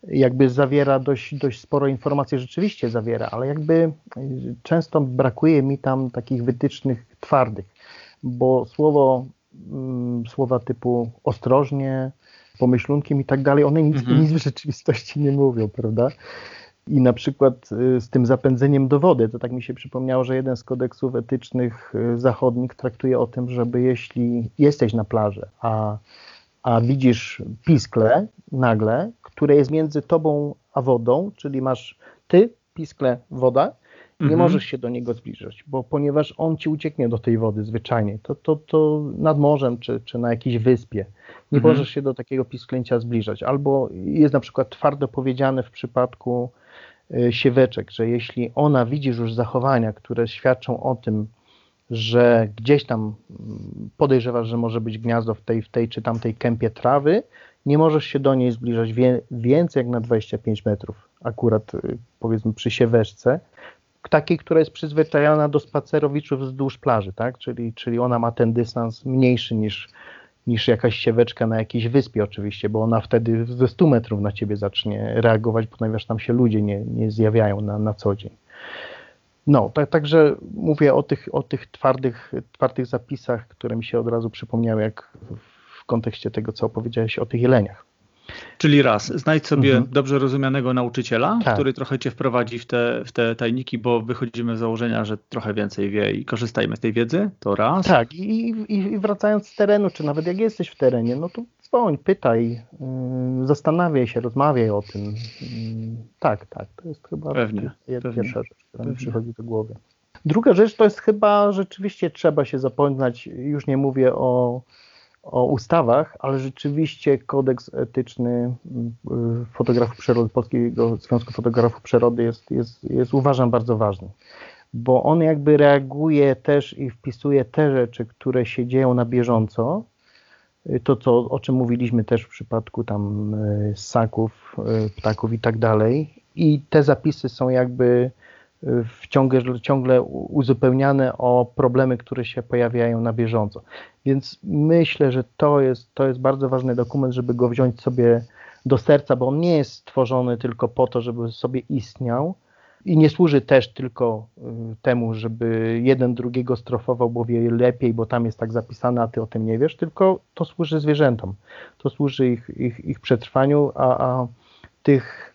jakby zawiera dość, dość sporo informacji, rzeczywiście zawiera, ale jakby y, często brakuje mi tam takich wytycznych twardych, bo słowo, mm, słowa typu ostrożnie, pomyślunkiem i tak dalej, one nic, mhm. nic w rzeczywistości nie mówią, prawda? I na przykład y, z tym zapędzeniem do wody, to tak mi się przypomniało, że jeden z kodeksów etycznych y, zachodnich traktuje o tym, żeby jeśli jesteś na plaży, a, a widzisz piskle nagle, które jest między tobą a wodą, czyli masz ty, piskle, woda, nie mhm. możesz się do niego zbliżyć, bo ponieważ on ci ucieknie do tej wody zwyczajnie, to, to, to nad morzem czy, czy na jakiejś wyspie nie mhm. możesz się do takiego pisklęcia zbliżać. Albo jest na przykład twardo powiedziane w przypadku y, sieweczek, że jeśli ona widzisz już zachowania, które świadczą o tym, że gdzieś tam mm, podejrzewasz, że może być gniazdo w tej, w tej czy tamtej kępie trawy, nie możesz się do niej zbliżać wie, więcej jak na 25 metrów, akurat y, powiedzmy przy sieweczce, takiej, która jest przyzwyczajona do spacerowiczów wzdłuż plaży, tak? czyli, czyli ona ma ten dystans mniejszy niż, niż jakaś sieweczka na jakiejś wyspie oczywiście, bo ona wtedy ze 100 metrów na ciebie zacznie reagować, ponieważ tam się ludzie nie, nie zjawiają na, na co dzień. No, tak, także mówię o tych, o tych twardych, twardych zapisach, które mi się od razu przypomniały, jak w kontekście tego, co opowiedziałeś o tych jeleniach. Czyli raz, znajdź sobie mhm. dobrze rozumianego nauczyciela, tak. który trochę cię wprowadzi w te, w te tajniki, bo wychodzimy z założenia, że trochę więcej wie i korzystajmy z tej wiedzy, to raz. Tak, i, i, i wracając z terenu, czy nawet jak jesteś w terenie, no to dzwoń, pytaj, zastanawiaj się, rozmawiaj o tym. Tak, tak, to jest chyba pewnie, pierwsza pewnie. rzecz, która pewnie. mi przychodzi do głowy. Druga rzecz to jest chyba rzeczywiście trzeba się zapoznać, już nie mówię o o ustawach, ale rzeczywiście kodeks etyczny y, fotografów przyrody, Polskiego Związku Fotografów Przyrody jest, jest, jest uważam bardzo ważny, bo on jakby reaguje też i wpisuje te rzeczy, które się dzieją na bieżąco, to co, o czym mówiliśmy też w przypadku tam y, ssaków, ptaków i tak dalej i te zapisy są jakby w ciągle, ciągle uzupełniane o problemy, które się pojawiają na bieżąco. Więc myślę, że to jest, to jest bardzo ważny dokument, żeby go wziąć sobie do serca, bo on nie jest stworzony tylko po to, żeby sobie istniał i nie służy też tylko y, temu, żeby jeden drugiego strofował, bo wie lepiej, bo tam jest tak zapisane, a ty o tym nie wiesz, tylko to służy zwierzętom, to służy ich, ich, ich przetrwaniu, a, a tych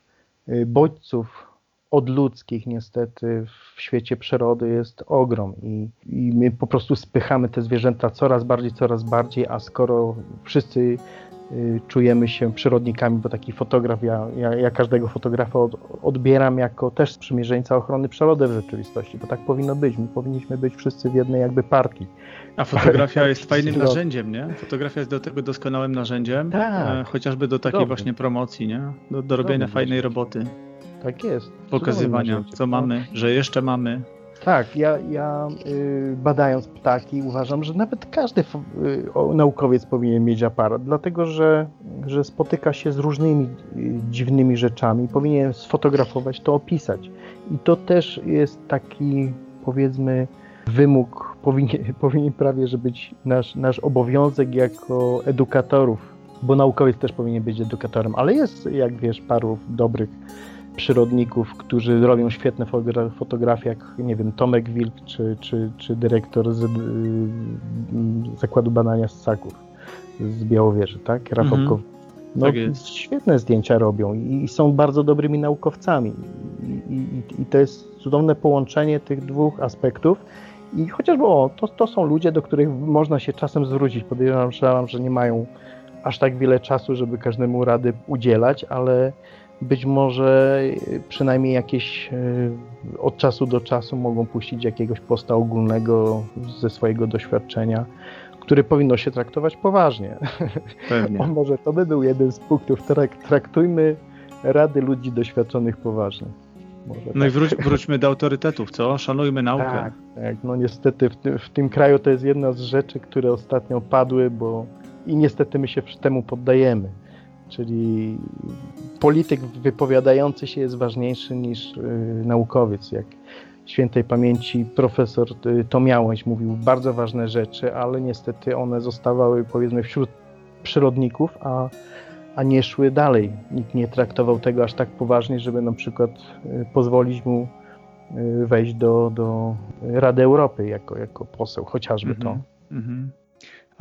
y, bodźców odludzkich niestety w świecie przyrody jest ogrom. I, i my po prostu spychamy te zwierzęta coraz bardziej, coraz bardziej, a skoro wszyscy czujemy się przyrodnikami, bo taki fotograf, ja, ja, ja każdego fotografa od, odbieram jako też sprzymierzeńca ochrony przyrody w rzeczywistości, bo tak powinno być. My powinniśmy być wszyscy w jednej jakby partii. A fotografia jest fajnym narzędziem, nie? Fotografia jest do tego doskonałym narzędziem, tak. e, chociażby do takiej Dobry. właśnie promocji, nie? Do, do robienia Dobry. fajnej roboty. Tak jest. Pokazywania, co mamy, że jeszcze mamy. Tak, ja, ja y, badając ptaki uważam, że nawet każdy y, naukowiec powinien mieć aparat, dlatego że, że spotyka się z różnymi y, dziwnymi rzeczami, powinien sfotografować, to opisać. I to też jest taki, powiedzmy, wymóg, powinien, powinien prawie, że być nasz, nasz obowiązek jako edukatorów, bo naukowiec też powinien być edukatorem, ale jest, jak wiesz, paru dobrych przyrodników, którzy robią świetne fotografie, jak nie wiem, Tomek Wilk czy, czy, czy dyrektor z, y, Zakładu Badania Ssaków z Białowieży, tak? Rafał mhm. No, tak świetne zdjęcia robią i są bardzo dobrymi naukowcami. I, i, I, to jest cudowne połączenie tych dwóch aspektów. I chociażby o, to, to są ludzie, do których można się czasem zwrócić. Podejrzewam, że nie mają aż tak wiele czasu, żeby każdemu rady udzielać, ale być może przynajmniej jakieś e, od czasu do czasu mogą puścić jakiegoś posta ogólnego ze swojego doświadczenia, który powinno się traktować poważnie. Pewnie. Może to by był jeden z punktów. Traktujmy rady ludzi doświadczonych poważnie. Może no tak. i wróć, wróćmy do autorytetów, co? Szanujmy naukę. Tak, tak. No niestety w tym, w tym kraju to jest jedna z rzeczy, które ostatnio padły, bo i niestety my się temu poddajemy. Czyli polityk wypowiadający się jest ważniejszy niż y, naukowiec. Jak świętej pamięci profesor y, Tomiałęś mówił bardzo ważne rzeczy, ale niestety one zostawały powiedzmy wśród przyrodników, a, a nie szły dalej. Nikt nie traktował tego aż tak poważnie, żeby na przykład y, pozwolić mu wejść do, do Rady Europy jako, jako poseł, chociażby mm -hmm, to. Mm -hmm.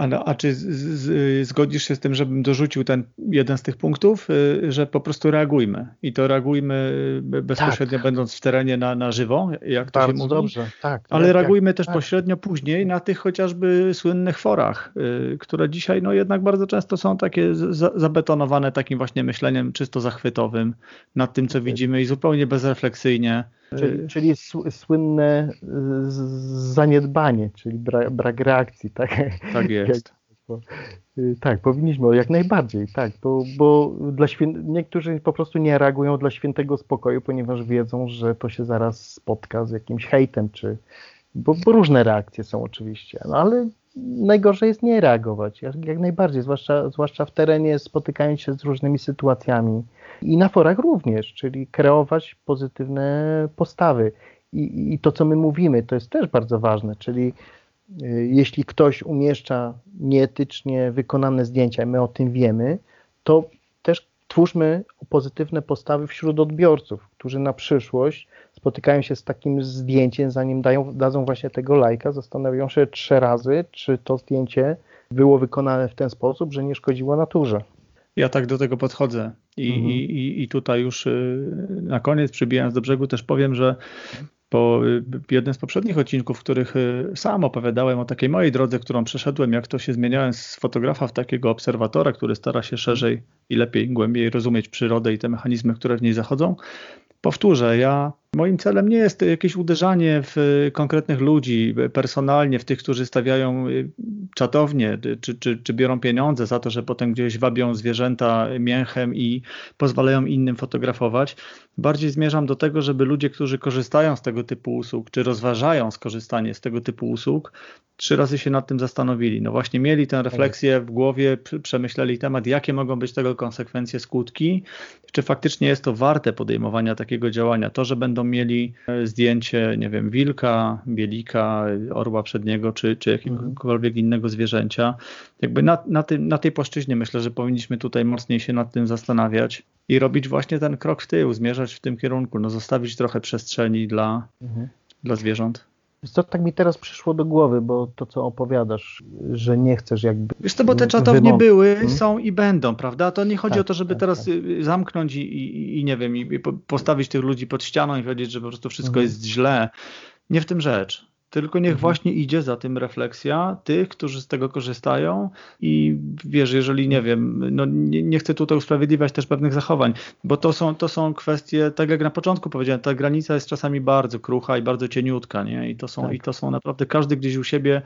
A, no, a czy z, z, zgodzisz się z tym, żebym dorzucił ten jeden z tych punktów, y, że po prostu reagujmy i to reagujmy bezpośrednio tak. będąc w terenie na, na żywo, jak to Bardzo się mówi. dobrze, tak. Ale jak, reagujmy jak, też tak. pośrednio później na tych chociażby słynnych forach, y, które dzisiaj no jednak bardzo często są takie za, zabetonowane takim właśnie myśleniem czysto zachwytowym nad tym, co widzimy i zupełnie bezrefleksyjnie. Czyli, czyli słynne zaniedbanie, czyli brak, brak reakcji, tak? Tak jest. Y, tak, powinniśmy, jak najbardziej, tak, bo, bo dla świę... niektórzy po prostu nie reagują dla świętego spokoju, ponieważ wiedzą, że to się zaraz spotka z jakimś hejtem, czy, bo, bo różne reakcje są oczywiście, no ale najgorzej jest nie reagować, jak, jak najbardziej, zwłaszcza, zwłaszcza w terenie, spotykając się z różnymi sytuacjami i na forach również, czyli kreować pozytywne postawy. I, I to, co my mówimy, to jest też bardzo ważne, czyli y, jeśli ktoś umieszcza nieetycznie wykonane zdjęcia, my o tym wiemy, to też twórzmy pozytywne postawy wśród odbiorców, którzy na przyszłość spotykają się z takim zdjęciem, zanim dają, dadzą właśnie tego lajka, zastanawiają się trzy razy, czy to zdjęcie było wykonane w ten sposób, że nie szkodziło naturze. Ja tak do tego podchodzę. I, mhm. i, i tutaj już y, na koniec, przybijając do brzegu, też powiem, że po y, jednym z poprzednich odcinków, w których y, sam opowiadałem o takiej mojej drodze, którą przeszedłem, jak to się zmieniałem z fotografa w takiego obserwatora, który stara się szerzej i lepiej, głębiej rozumieć przyrodę i te mechanizmy, które w niej zachodzą. Powtórzę, ja Moim celem nie jest jakieś uderzanie w konkretnych ludzi personalnie, w tych, którzy stawiają y, czatownie, czy, czy, czy biorą pieniądze za to, że potem gdzieś wabią zwierzęta mięchem i pozwalają innym fotografować. Bardziej zmierzam do tego, żeby ludzie, którzy korzystają z tego typu usług, czy rozważają skorzystanie z tego typu usług, trzy razy się nad tym zastanowili. No właśnie mieli tę refleksję w głowie, przemyśleli temat, jakie mogą być tego konsekwencje, skutki, czy faktycznie jest to warte podejmowania takiego działania. To, że będą mieli e, zdjęcie, nie wiem, wilka, bielika, orła przedniego, czy, czy jakiegokolwiek innego zwierzęcia. Jakby na, na, tym, na tej płaszczyźnie myślę, że powinniśmy tutaj mocniej się nad tym zastanawiać i robić właśnie ten krok w tył, zmierzać w tym kierunku, no zostawić trochę przestrzeni dla, mhm. dla zwierząt. Co tak mi teraz przyszło do głowy, bo to co opowiadasz, że nie chcesz jakby. Wiesz to, bo te czatownie były, hmm? są i będą, prawda? To nie chodzi tak, o to, żeby tak, teraz tak. Y, zamknąć i, i, i, nie wiem, i postawić tych ludzi pod ścianą i powiedzieć, że po prostu wszystko hmm. jest źle. Nie w tym rzecz. Tylko niech mhm. właśnie idzie za tym refleksja tych, którzy z tego korzystają i wiesz, jeżeli nie wiem, no nie, nie, chcę tutaj usprawiedliwiać też pewnych zachowań, bo to są, to są kwestie, tak jak na początku powiedziałem, ta granica jest czasami bardzo krucha i bardzo cieniutka, nie? I to są, tak. i to są naprawdę, każdy gdzieś u siebie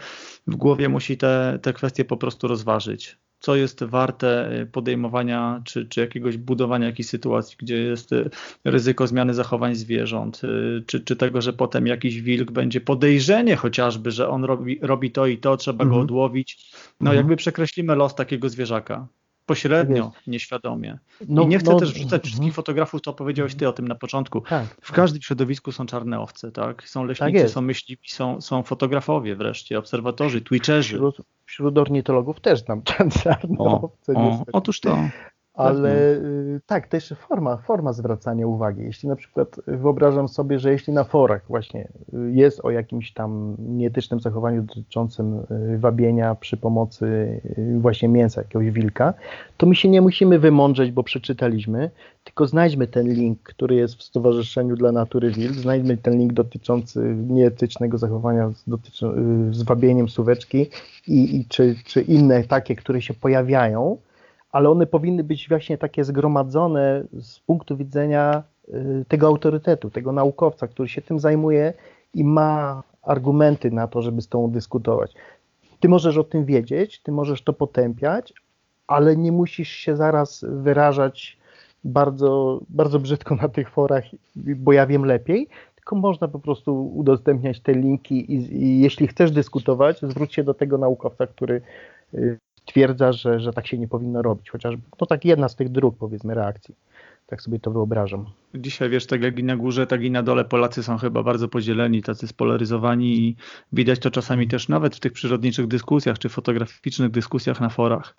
w głowie musi te, te kwestie po prostu rozważyć co jest warte y, podejmowania czy, czy jakiegoś budowania jakiejś sytuacji, gdzie jest y, ryzyko zmiany zachowań zwierząt, y, czy, czy tego, że potem jakiś wilk będzie podejrzenie chociażby, że on robi, robi to i to, trzeba mhm. go odłowić. No mhm. jakby przekreślimy los takiego zwierzaka pośrednio, nieświadomie. No, I nie chcę no, też wrzucać mhm. wszystkich fotografów, to powiedziałeś ty o tym na początku. Tak, w każdym środowisku są czarne owce, tak? Są leśnicy, tak są myśliwi, są, są fotografowie wreszcie, obserwatorzy, twitcherzy. Wśród, wśród ornitologów też znam czarne o, owce. O, otóż to. Ale y, tak, to jeszcze forma, forma zwracania uwagi. Jeśli na przykład wyobrażam sobie, że jeśli na forach właśnie y, jest o jakimś tam nieetycznym zachowaniu dotyczącym y, wabienia przy pomocy właśnie mięsa jakiegoś wilka, to my się nie musimy wymądrzeć, bo przeczytaliśmy, tylko znajdźmy ten link, który jest w Stowarzyszeniu dla Natury Wilk, znajdźmy ten link dotyczący nieetycznego zachowania z, dotyczą, z wabieniem suweczki i, i czy, czy inne takie, które się pojawiają, ale one powinny być właśnie takie zgromadzone z punktu widzenia y, tego autorytetu, tego naukowca, który się tym zajmuje i ma argumenty na to, żeby z tą dyskutować. Ty możesz o tym wiedzieć, ty możesz to potępiać, ale nie musisz się zaraz wyrażać bardzo, bardzo brzydko na tych forach, bo ja wiem lepiej, tylko można po prostu udostępniać te linki i, i jeśli chcesz dyskutować, zwróć się do tego naukowca, który y, stwierdza, że, że tak się nie powinno robić. Chociaż to tak jedna z tych dróg, powiedzmy, reakcji. Tak sobie to wyobrażam. Dzisiaj wiesz, tak jak i na górze, tak i na dole Polacy są chyba bardzo podzieleni, tacy spolaryzowani i widać to czasami też nawet w tych przyrodniczych dyskusjach czy fotograficznych dyskusjach na forach.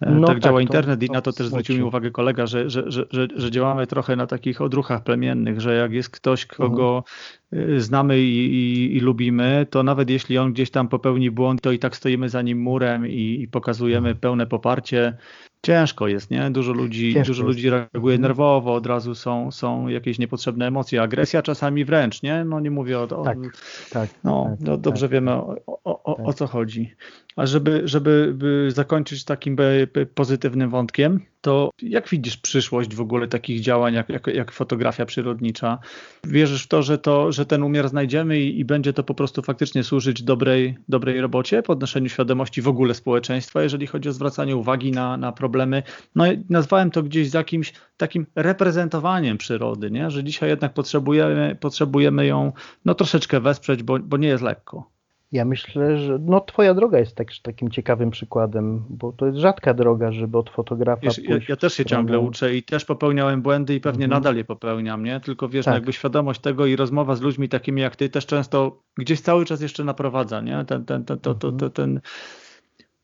No tak, tak działa internet to, i na to też zwrócił mi uwagę kolega, że, że, że, że, działamy trochę na takich odruchach plemiennych, że jak jest ktoś, kogo mhm. Znamy i, i, i, lubimy, to nawet jeśli on gdzieś tam popełni błąd, to i tak stoimy za nim murem i, i pokazujemy pełne poparcie ciężko jest, nie? Dużo ludzi, dużo ludzi reaguje mhm. nerwowo, od razu są, są jakieś niepotrzebne emocje, agresja czasami wręcz, nie? No nie mówię o... o tak, tak. No, tak, no dobrze tak, wiemy o, o, o, o co chodzi. A żeby, żeby zakończyć takim pozytywnym wątkiem, to jak widzisz przyszłość w ogóle takich działań jak, jak, jak, fotografia przyrodnicza? Wierzysz w to, że, to, że ten umiar znajdziemy i, i, będzie to po prostu faktycznie służyć dobrej, dobrej robocie, podnoszeniu świadomości w ogóle społeczeństwa, jeżeli chodzi o zwracanie uwagi na, na problemy? No nazwałem to gdzieś z jakimś takim reprezentowaniem przyrody, nie? że dzisiaj jednak potrzebujemy, potrzebujemy ją no, troszeczkę wesprzeć, bo, bo nie jest lekko. Ja myślę, że no twoja droga jest tak, takim ciekawym przykładem, bo to jest rzadka droga, żeby od fotografa wiesz, ja, ja, też się ciągle uczę i też popełniałem błędy i pewnie mhm. nadal je popełniam, nie? Tylko wiesz, no tak. jakby świadomość tego i rozmowa z ludźmi takimi jak ty też często gdzieś cały czas jeszcze naprowadza, nie? Ten, ten, ten, to, to, to, mhm. ten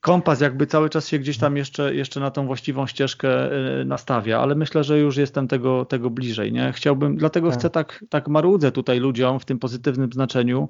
kompas jakby cały czas się gdzieś tam jeszcze, jeszcze na tą właściwą ścieżkę y, nastawia, ale myślę, że już jestem tego, tego bliżej. Nie? Chciałbym, dlatego tak. chcę tak, tak marudzę tutaj ludziom w tym pozytywnym znaczeniu,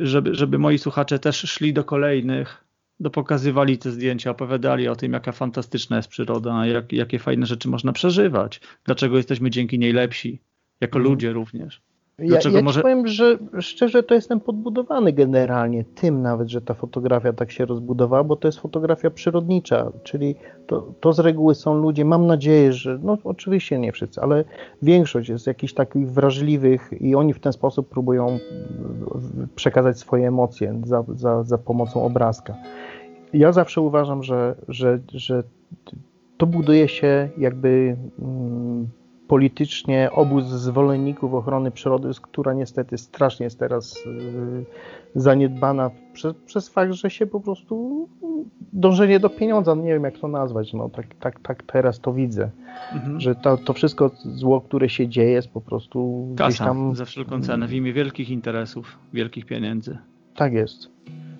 żeby, żeby moi słuchacze też szli do kolejnych, pokazywali te zdjęcia, opowiadali o tym, jaka fantastyczna jest przyroda, jak, jakie fajne rzeczy można przeżywać, dlaczego jesteśmy dzięki niej lepsi, jako mhm. ludzie również. Dlaczego ja, ja może... powiem, że szczerze to jestem podbudowany generalnie tym nawet, że ta fotografia tak się rozbudowała, bo to jest fotografia przyrodnicza, czyli to, to z reguły są ludzie, mam nadzieję, że, no oczywiście nie wszyscy, ale większość jest jakichś takich wrażliwych i oni w ten sposób próbują przekazać swoje emocje za, za, za pomocą obrazka. Ja zawsze uważam, że, że, że to buduje się jakby... Mm, politycznie obóz zwolenników ochrony przyrody, która niestety strasznie jest teraz y, zaniedbana przez, przez fakt, że się po prostu dążenie do pieniądza, nie wiem jak to nazwać, no tak, tak, tak teraz to widzę, mhm. że to, to wszystko zło, które się dzieje jest po prostu Kasa gdzieś tam... za wszelką cenę, w imię wielkich interesów, wielkich pieniędzy. Tak jest.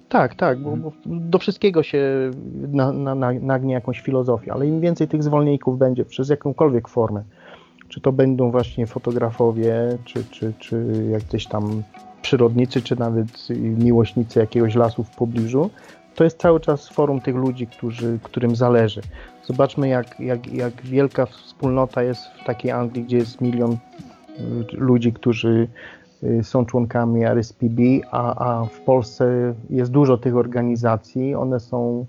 Tak, tak, bo, bo do wszystkiego się na, na, nagnie jakąś filozofię, ale im więcej tych zwolników będzie przez jakąkolwiek formę, czy to będą właśnie fotografowie, czy, czy, czy jakieś tam przyrodnicy, czy nawet miłośnicy jakiegoś lasu w pobliżu, to jest cały czas forum tych ludzi, którzy, którym zależy. Zobaczmy, jak, jak, jak wielka wspólnota jest w takiej Anglii, gdzie jest milion y, ludzi, którzy y, są członkami RSPB, a, a w Polsce jest dużo tych organizacji. One są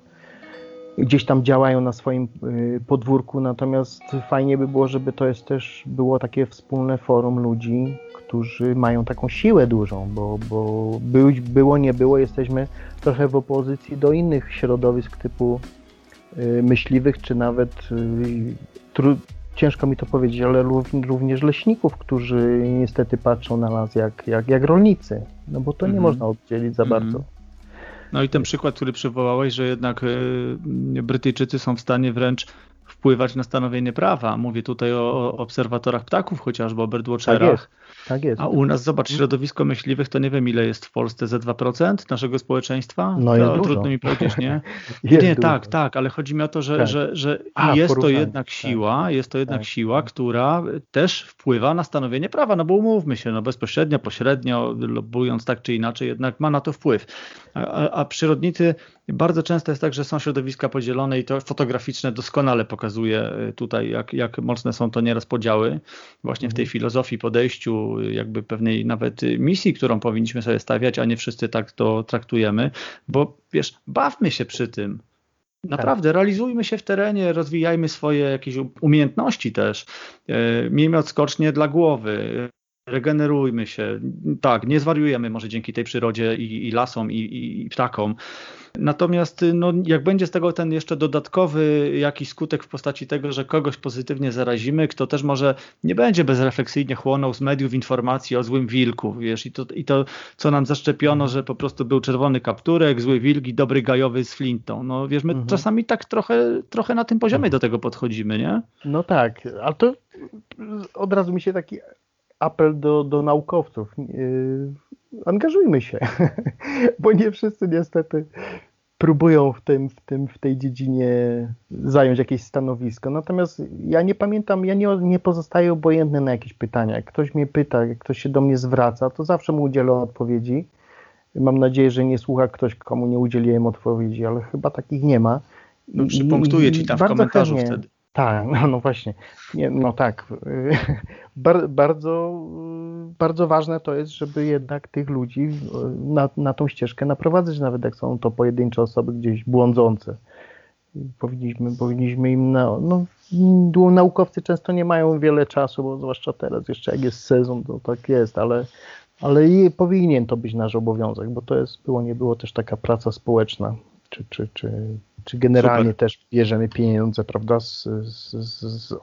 gdzieś tam działają na swoim y, podwórku, natomiast fajnie by było, żeby to jest też było takie wspólne forum ludzi, którzy mają taką siłę dużą, bo, bo było, nie było, jesteśmy trochę w opozycji do innych środowisk typu y, myśliwych, czy nawet y, ciężko mi to powiedzieć, ale również leśników, którzy niestety patrzą na nas jak, jak, jak rolnicy, no bo to nie mm -hmm. można oddzielić za mm -hmm. bardzo. No i ten przykład, który przywołałeś, że jednak e, Brytyjczycy są w stanie wręcz wpływać na stanowienie prawa. Mówię tutaj o obserwatorach ptaków chociażby, o birdwatcherach. Tak. Tak jest. A u nas, zobacz, środowisko myśliwych to nie wiem ile jest w Polsce, ze 2% naszego społeczeństwa? No jest to dużo. trudno mi powiedzieć, nie? nie, tak, tak, ale chodzi mi o to, że, tak. że, że A, jest to jednak tak. siła, jest to jednak tak. siła, która też wpływa na stanowienie prawa, no bo umówmy się, no bezpośrednio, pośrednio, lobując tak czy inaczej, jednak ma na to wpływ. A, a przyrodnicy bardzo często jest tak, że są środowiska podzielone i to fotograficzne doskonale pokazuje y, tutaj, jak, jak mocne są to nieraz podziały właśnie w tej mhm. filozofii, podejściu, jakby pewnej nawet misji, którą powinniśmy sobie stawiać, a nie wszyscy tak to traktujemy, bo wiesz, bawmy się przy tym. Naprawdę, tak. realizujmy się w terenie, rozwijajmy swoje jakieś umiejętności też. Y, miejmy odskocznie dla głowy regenerujmy się. Tak, nie zwariujemy może dzięki tej przyrodzie i, i lasom, i, i, i ptakom. Natomiast no, jak będzie z tego ten jeszcze dodatkowy jakiś skutek w postaci tego, że kogoś pozytywnie zarazimy, kto też może nie będzie bezrefleksyjnie chłonął z mediów informacji o złym wilku, wiesz, i to, i to co nam zaszczepiono, że po prostu był czerwony kapturek, zły wilk i dobry gajowy z flintą. No wiesz, my mhm. czasami tak trochę, trochę na tym poziomie do tego podchodzimy, nie? No tak, ale to od razu mi się taki apel do, do naukowców. Angażujmy się, bo nie wszyscy niestety próbują w, tym, w, tym, w tej dziedzinie zająć jakieś stanowisko. Natomiast ja nie pamiętam, ja nie, nie pozostaję obojętny na jakieś pytania. Jak ktoś mnie pyta, jak ktoś się do mnie zwraca, to zawsze mu udzielę odpowiedzi. Mam nadzieję, że nie słucha ktoś, komu nie udzieliłem odpowiedzi, ale chyba takich nie ma. No, przypunktuję ci tam w komentarzu chętnie, wtedy. Tak, no, no właśnie. Nie, no tak. Bar, bardzo, bardzo ważne to jest, żeby jednak tych ludzi na, na tą ścieżkę naprowadzać, nawet jak są to pojedyncze osoby gdzieś błądzące. Powinniśmy, powinniśmy im, na, no, naukowcy często nie mają wiele czasu, bo zwłaszcza teraz, jeszcze jak jest sezon, to tak jest, ale, ale powinien to być nasz obowiązek, bo to jest, było, nie było też taka praca społeczna, czy, czy, czy, czy generalnie Super. też bierzemy pieniądze, prawda, z, z, z,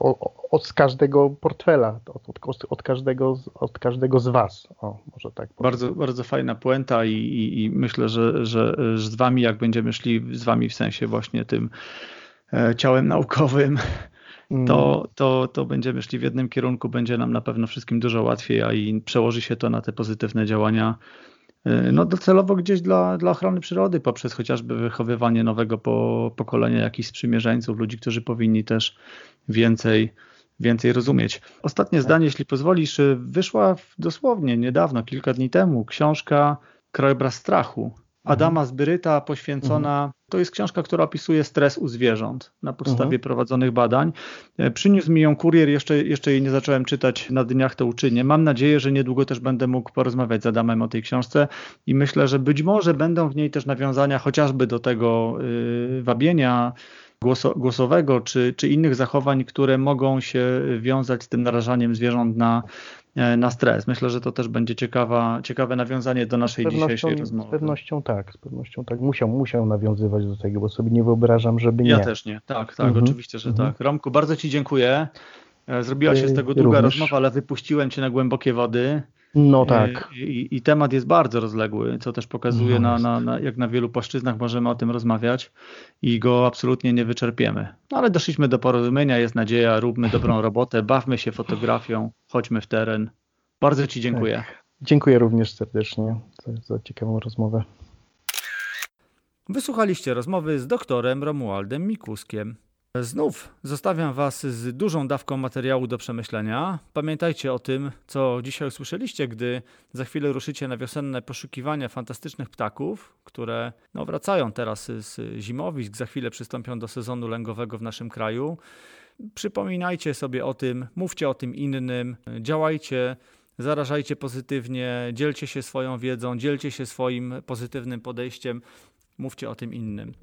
od, z każdego portfela, od, od, od, każdego, od każdego z Was. O, może tak bardzo, bardzo fajna puenta i, i, i myślę, że, że, że z Wami, jak będziemy szli z Wami w sensie właśnie tym e, ciałem naukowym, to, mm. to, to będziemy szli w jednym kierunku, będzie nam na pewno wszystkim dużo łatwiej, a i przełoży się to na te pozytywne działania no docelowo gdzieś dla, dla ochrony przyrody, poprzez chociażby wychowywanie nowego po, pokolenia jakichś sprzymierzeńców, ludzi, którzy powinni też więcej, więcej rozumieć. Ostatnie tak. zdanie, jeśli pozwolisz, wyszła dosłownie niedawno, kilka dni temu, książka Krajobraz strachu Adama Zbyryta poświęcona. Mhm. To jest książka, która opisuje stres u zwierząt na podstawie mhm. prowadzonych badań. E, przyniósł mi ją kurier, jeszcze, jeszcze jej nie zacząłem czytać, na dniach to uczynię. Mam nadzieję, że niedługo też będę mógł porozmawiać z Adamem o tej książce i myślę, że być może będą w niej też nawiązania chociażby do tego yy, wabienia głosowego czy, czy innych zachowań, które mogą się wiązać z tym narażaniem zwierząt na na stres. Myślę, że to też będzie ciekawa, ciekawe nawiązanie do naszej dzisiejszej rozmowy. Z pewnością tak, z pewnością tak. Musiał, musiał nawiązywać do tego, bo sobie nie wyobrażam, żeby nie. Ja też nie. Tak, tak, mhm. oczywiście, że mhm. tak. Romku, bardzo Ci dziękuję. E, zrobiła się z tego długa Również. rozmowa, ale wypuściłem Cię na głębokie wody. No e, tak. I, I, temat jest bardzo rozległy, co też pokazuje, no na, na, na, jak na wielu płaszczyznach możemy o tym rozmawiać i go absolutnie nie wyczerpiemy. No ale doszliśmy do porozumienia, jest nadzieja, róbmy dobrą robotę, bawmy się fotografią, chodźmy w teren. Bardzo Ci dziękuję. Tak. Dziękuję również serdecznie za, za ciekawą rozmowę. Wysłuchaliście rozmowy z doktorem Romualdem Mikuskiem. Znów zostawiam Was z dużą dawką materiału do przemyślenia. Pamiętajcie o tym, co dzisiaj usłyszeliście, gdy za chwilę ruszycie na wiosenne poszukiwania fantastycznych ptaków, które no, wracają teraz z zimowisk, za chwilę przystąpią do sezonu lęgowego w naszym kraju. Przypominajcie sobie o tym, mówcie o tym innym, działajcie, zarażajcie pozytywnie, dzielcie się swoją wiedzą, dzielcie się swoim pozytywnym podejściem, mówcie o tym innym.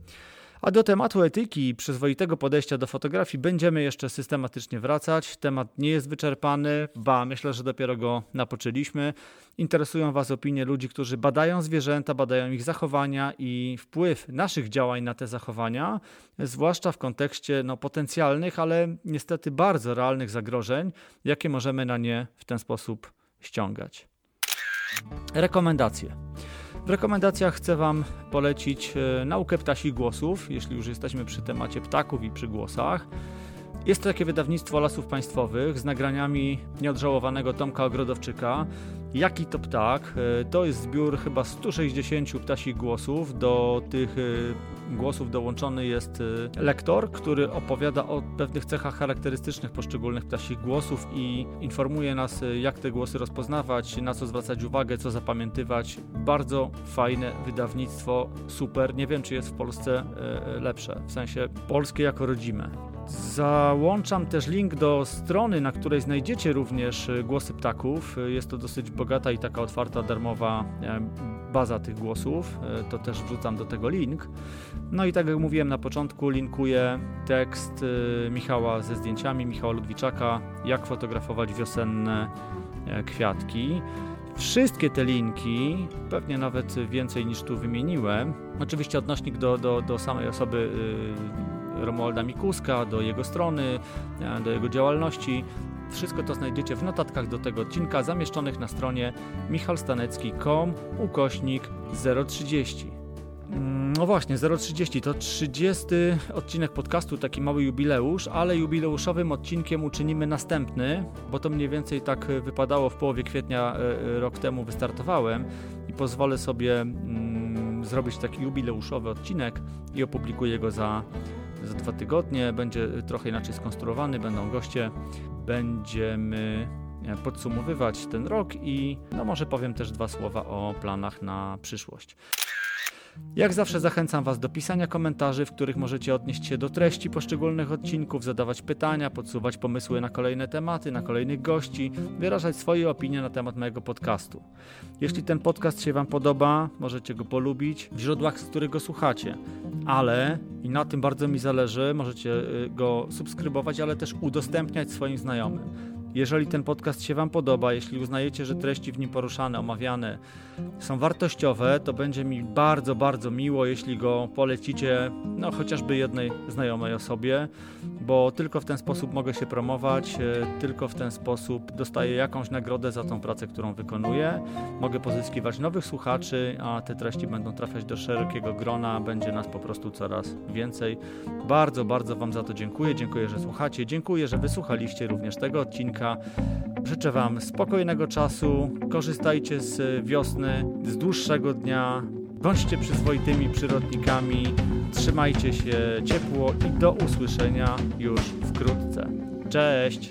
A do tematu etyki i przyzwoitego podejścia do fotografii będziemy jeszcze systematycznie wracać. Temat nie jest wyczerpany, ba, myślę, że dopiero go napoczęliśmy. Interesują Was opinie ludzi, którzy badają zwierzęta, badają ich zachowania i wpływ naszych działań na te zachowania, zwłaszcza w kontekście no, potencjalnych, ale niestety bardzo realnych zagrożeń, jakie możemy na nie w ten sposób ściągać. Rekomendacje. W rekomendacjach chcę Wam polecić e, naukę ptasich głosów, jeśli już jesteśmy przy temacie ptaków i przy głosach. Jest to takie wydawnictwo Lasów Państwowych z nagraniami nieodżałowanego Tomka Ogrodowczyka. Jaki to ptak? E, to jest zbiór chyba 160 ptasich głosów. Do tych e, głosów dołączony jest e, lektor, który opowiada o pewnych cechach charakterystycznych poszczególnych ptasich głosów i informuje nas, jak te głosy rozpoznawać, na co zwracać uwagę, co zapamiętywać. Bardzo fajne wydawnictwo, super. Nie wiem, czy jest w Polsce lepsze, w sensie polskie jako rodzime. Załączam też link do strony, na której znajdziecie również e, głosy ptaków. E, jest to dosyć bogata i taka otwarta, darmowa e, baza tych głosów. To też wrzucam do tego link. No i tak jak mówiłem na początku, linkuję tekst Michała ze zdjęciami, Michała Ludwiczaka, jak fotografować wiosenne kwiatki. Wszystkie te linki, pewnie nawet więcej niż tu wymieniłem, oczywiście odnośnik do, do, do samej osoby Romualda Mikuska, do jego strony, e, do jego działalności. Wszystko to znajdziecie w notatkach do tego odcinka zamieszczonych na stronie michalstanecki.com ukośnik 030. Mm, no właśnie, 030 to 30 odcinek podcastu, taki mały jubileusz, ale jubileuszowym odcinkiem uczynimy następny, bo to mniej więcej tak wypadało w połowie kwietnia e, e, rok temu wystartowałem i pozwolę sobie mm, zrobić taki jubileuszowy odcinek i opublikuję go za, za dwa tygodnie. Będzie trochę inaczej skonstruowany, będą goście, będziemy e, podsumowywać ten rok i no może powiem też dwa słowa o planach na przyszłość. Jak zawsze zachęcam Was do pisania komentarzy, w których możecie odnieść się do treści poszczególnych odcinków, zadawać pytania, podsuwać pomysły na kolejne tematy, na kolejnych gości, wyrażać swoje opinie na temat mojego podcastu. Jeśli ten podcast się Wam podoba, możecie go polubić w źródłach, z których go słuchacie, ale i na tym bardzo mi zależy, możecie y, go subskrybować, ale też udostępniać swoim znajomym. Jeżeli ten podcast się Wam podoba, jeśli uznajecie, że treści w nim poruszane, omawiane są wartościowe, to będzie mi bardzo, bardzo miło, jeśli go polecicie, no chociażby jednej znajomej osobie, bo tylko w ten sposób mogę się promować, e, tylko w ten sposób dostaję jakąś nagrodę za tą pracę, którą wykonuję. Mogę pozyskiwać nowych słuchaczy, a te treści będą trafiać do szerokiego grona, będzie nas po prostu coraz więcej. Bardzo, bardzo Wam za to dziękuję. Dziękuję, że słuchacie. Dziękuję, że wysłuchaliście również tego odcinka. Życzę Wam spokojnego czasu. Korzystajcie z wiosny, z dłuższego dnia. Bądźcie przyzwoitymi przyrodnikami. Trzymajcie się ciepło i do usłyszenia już wkrótce. Cześć!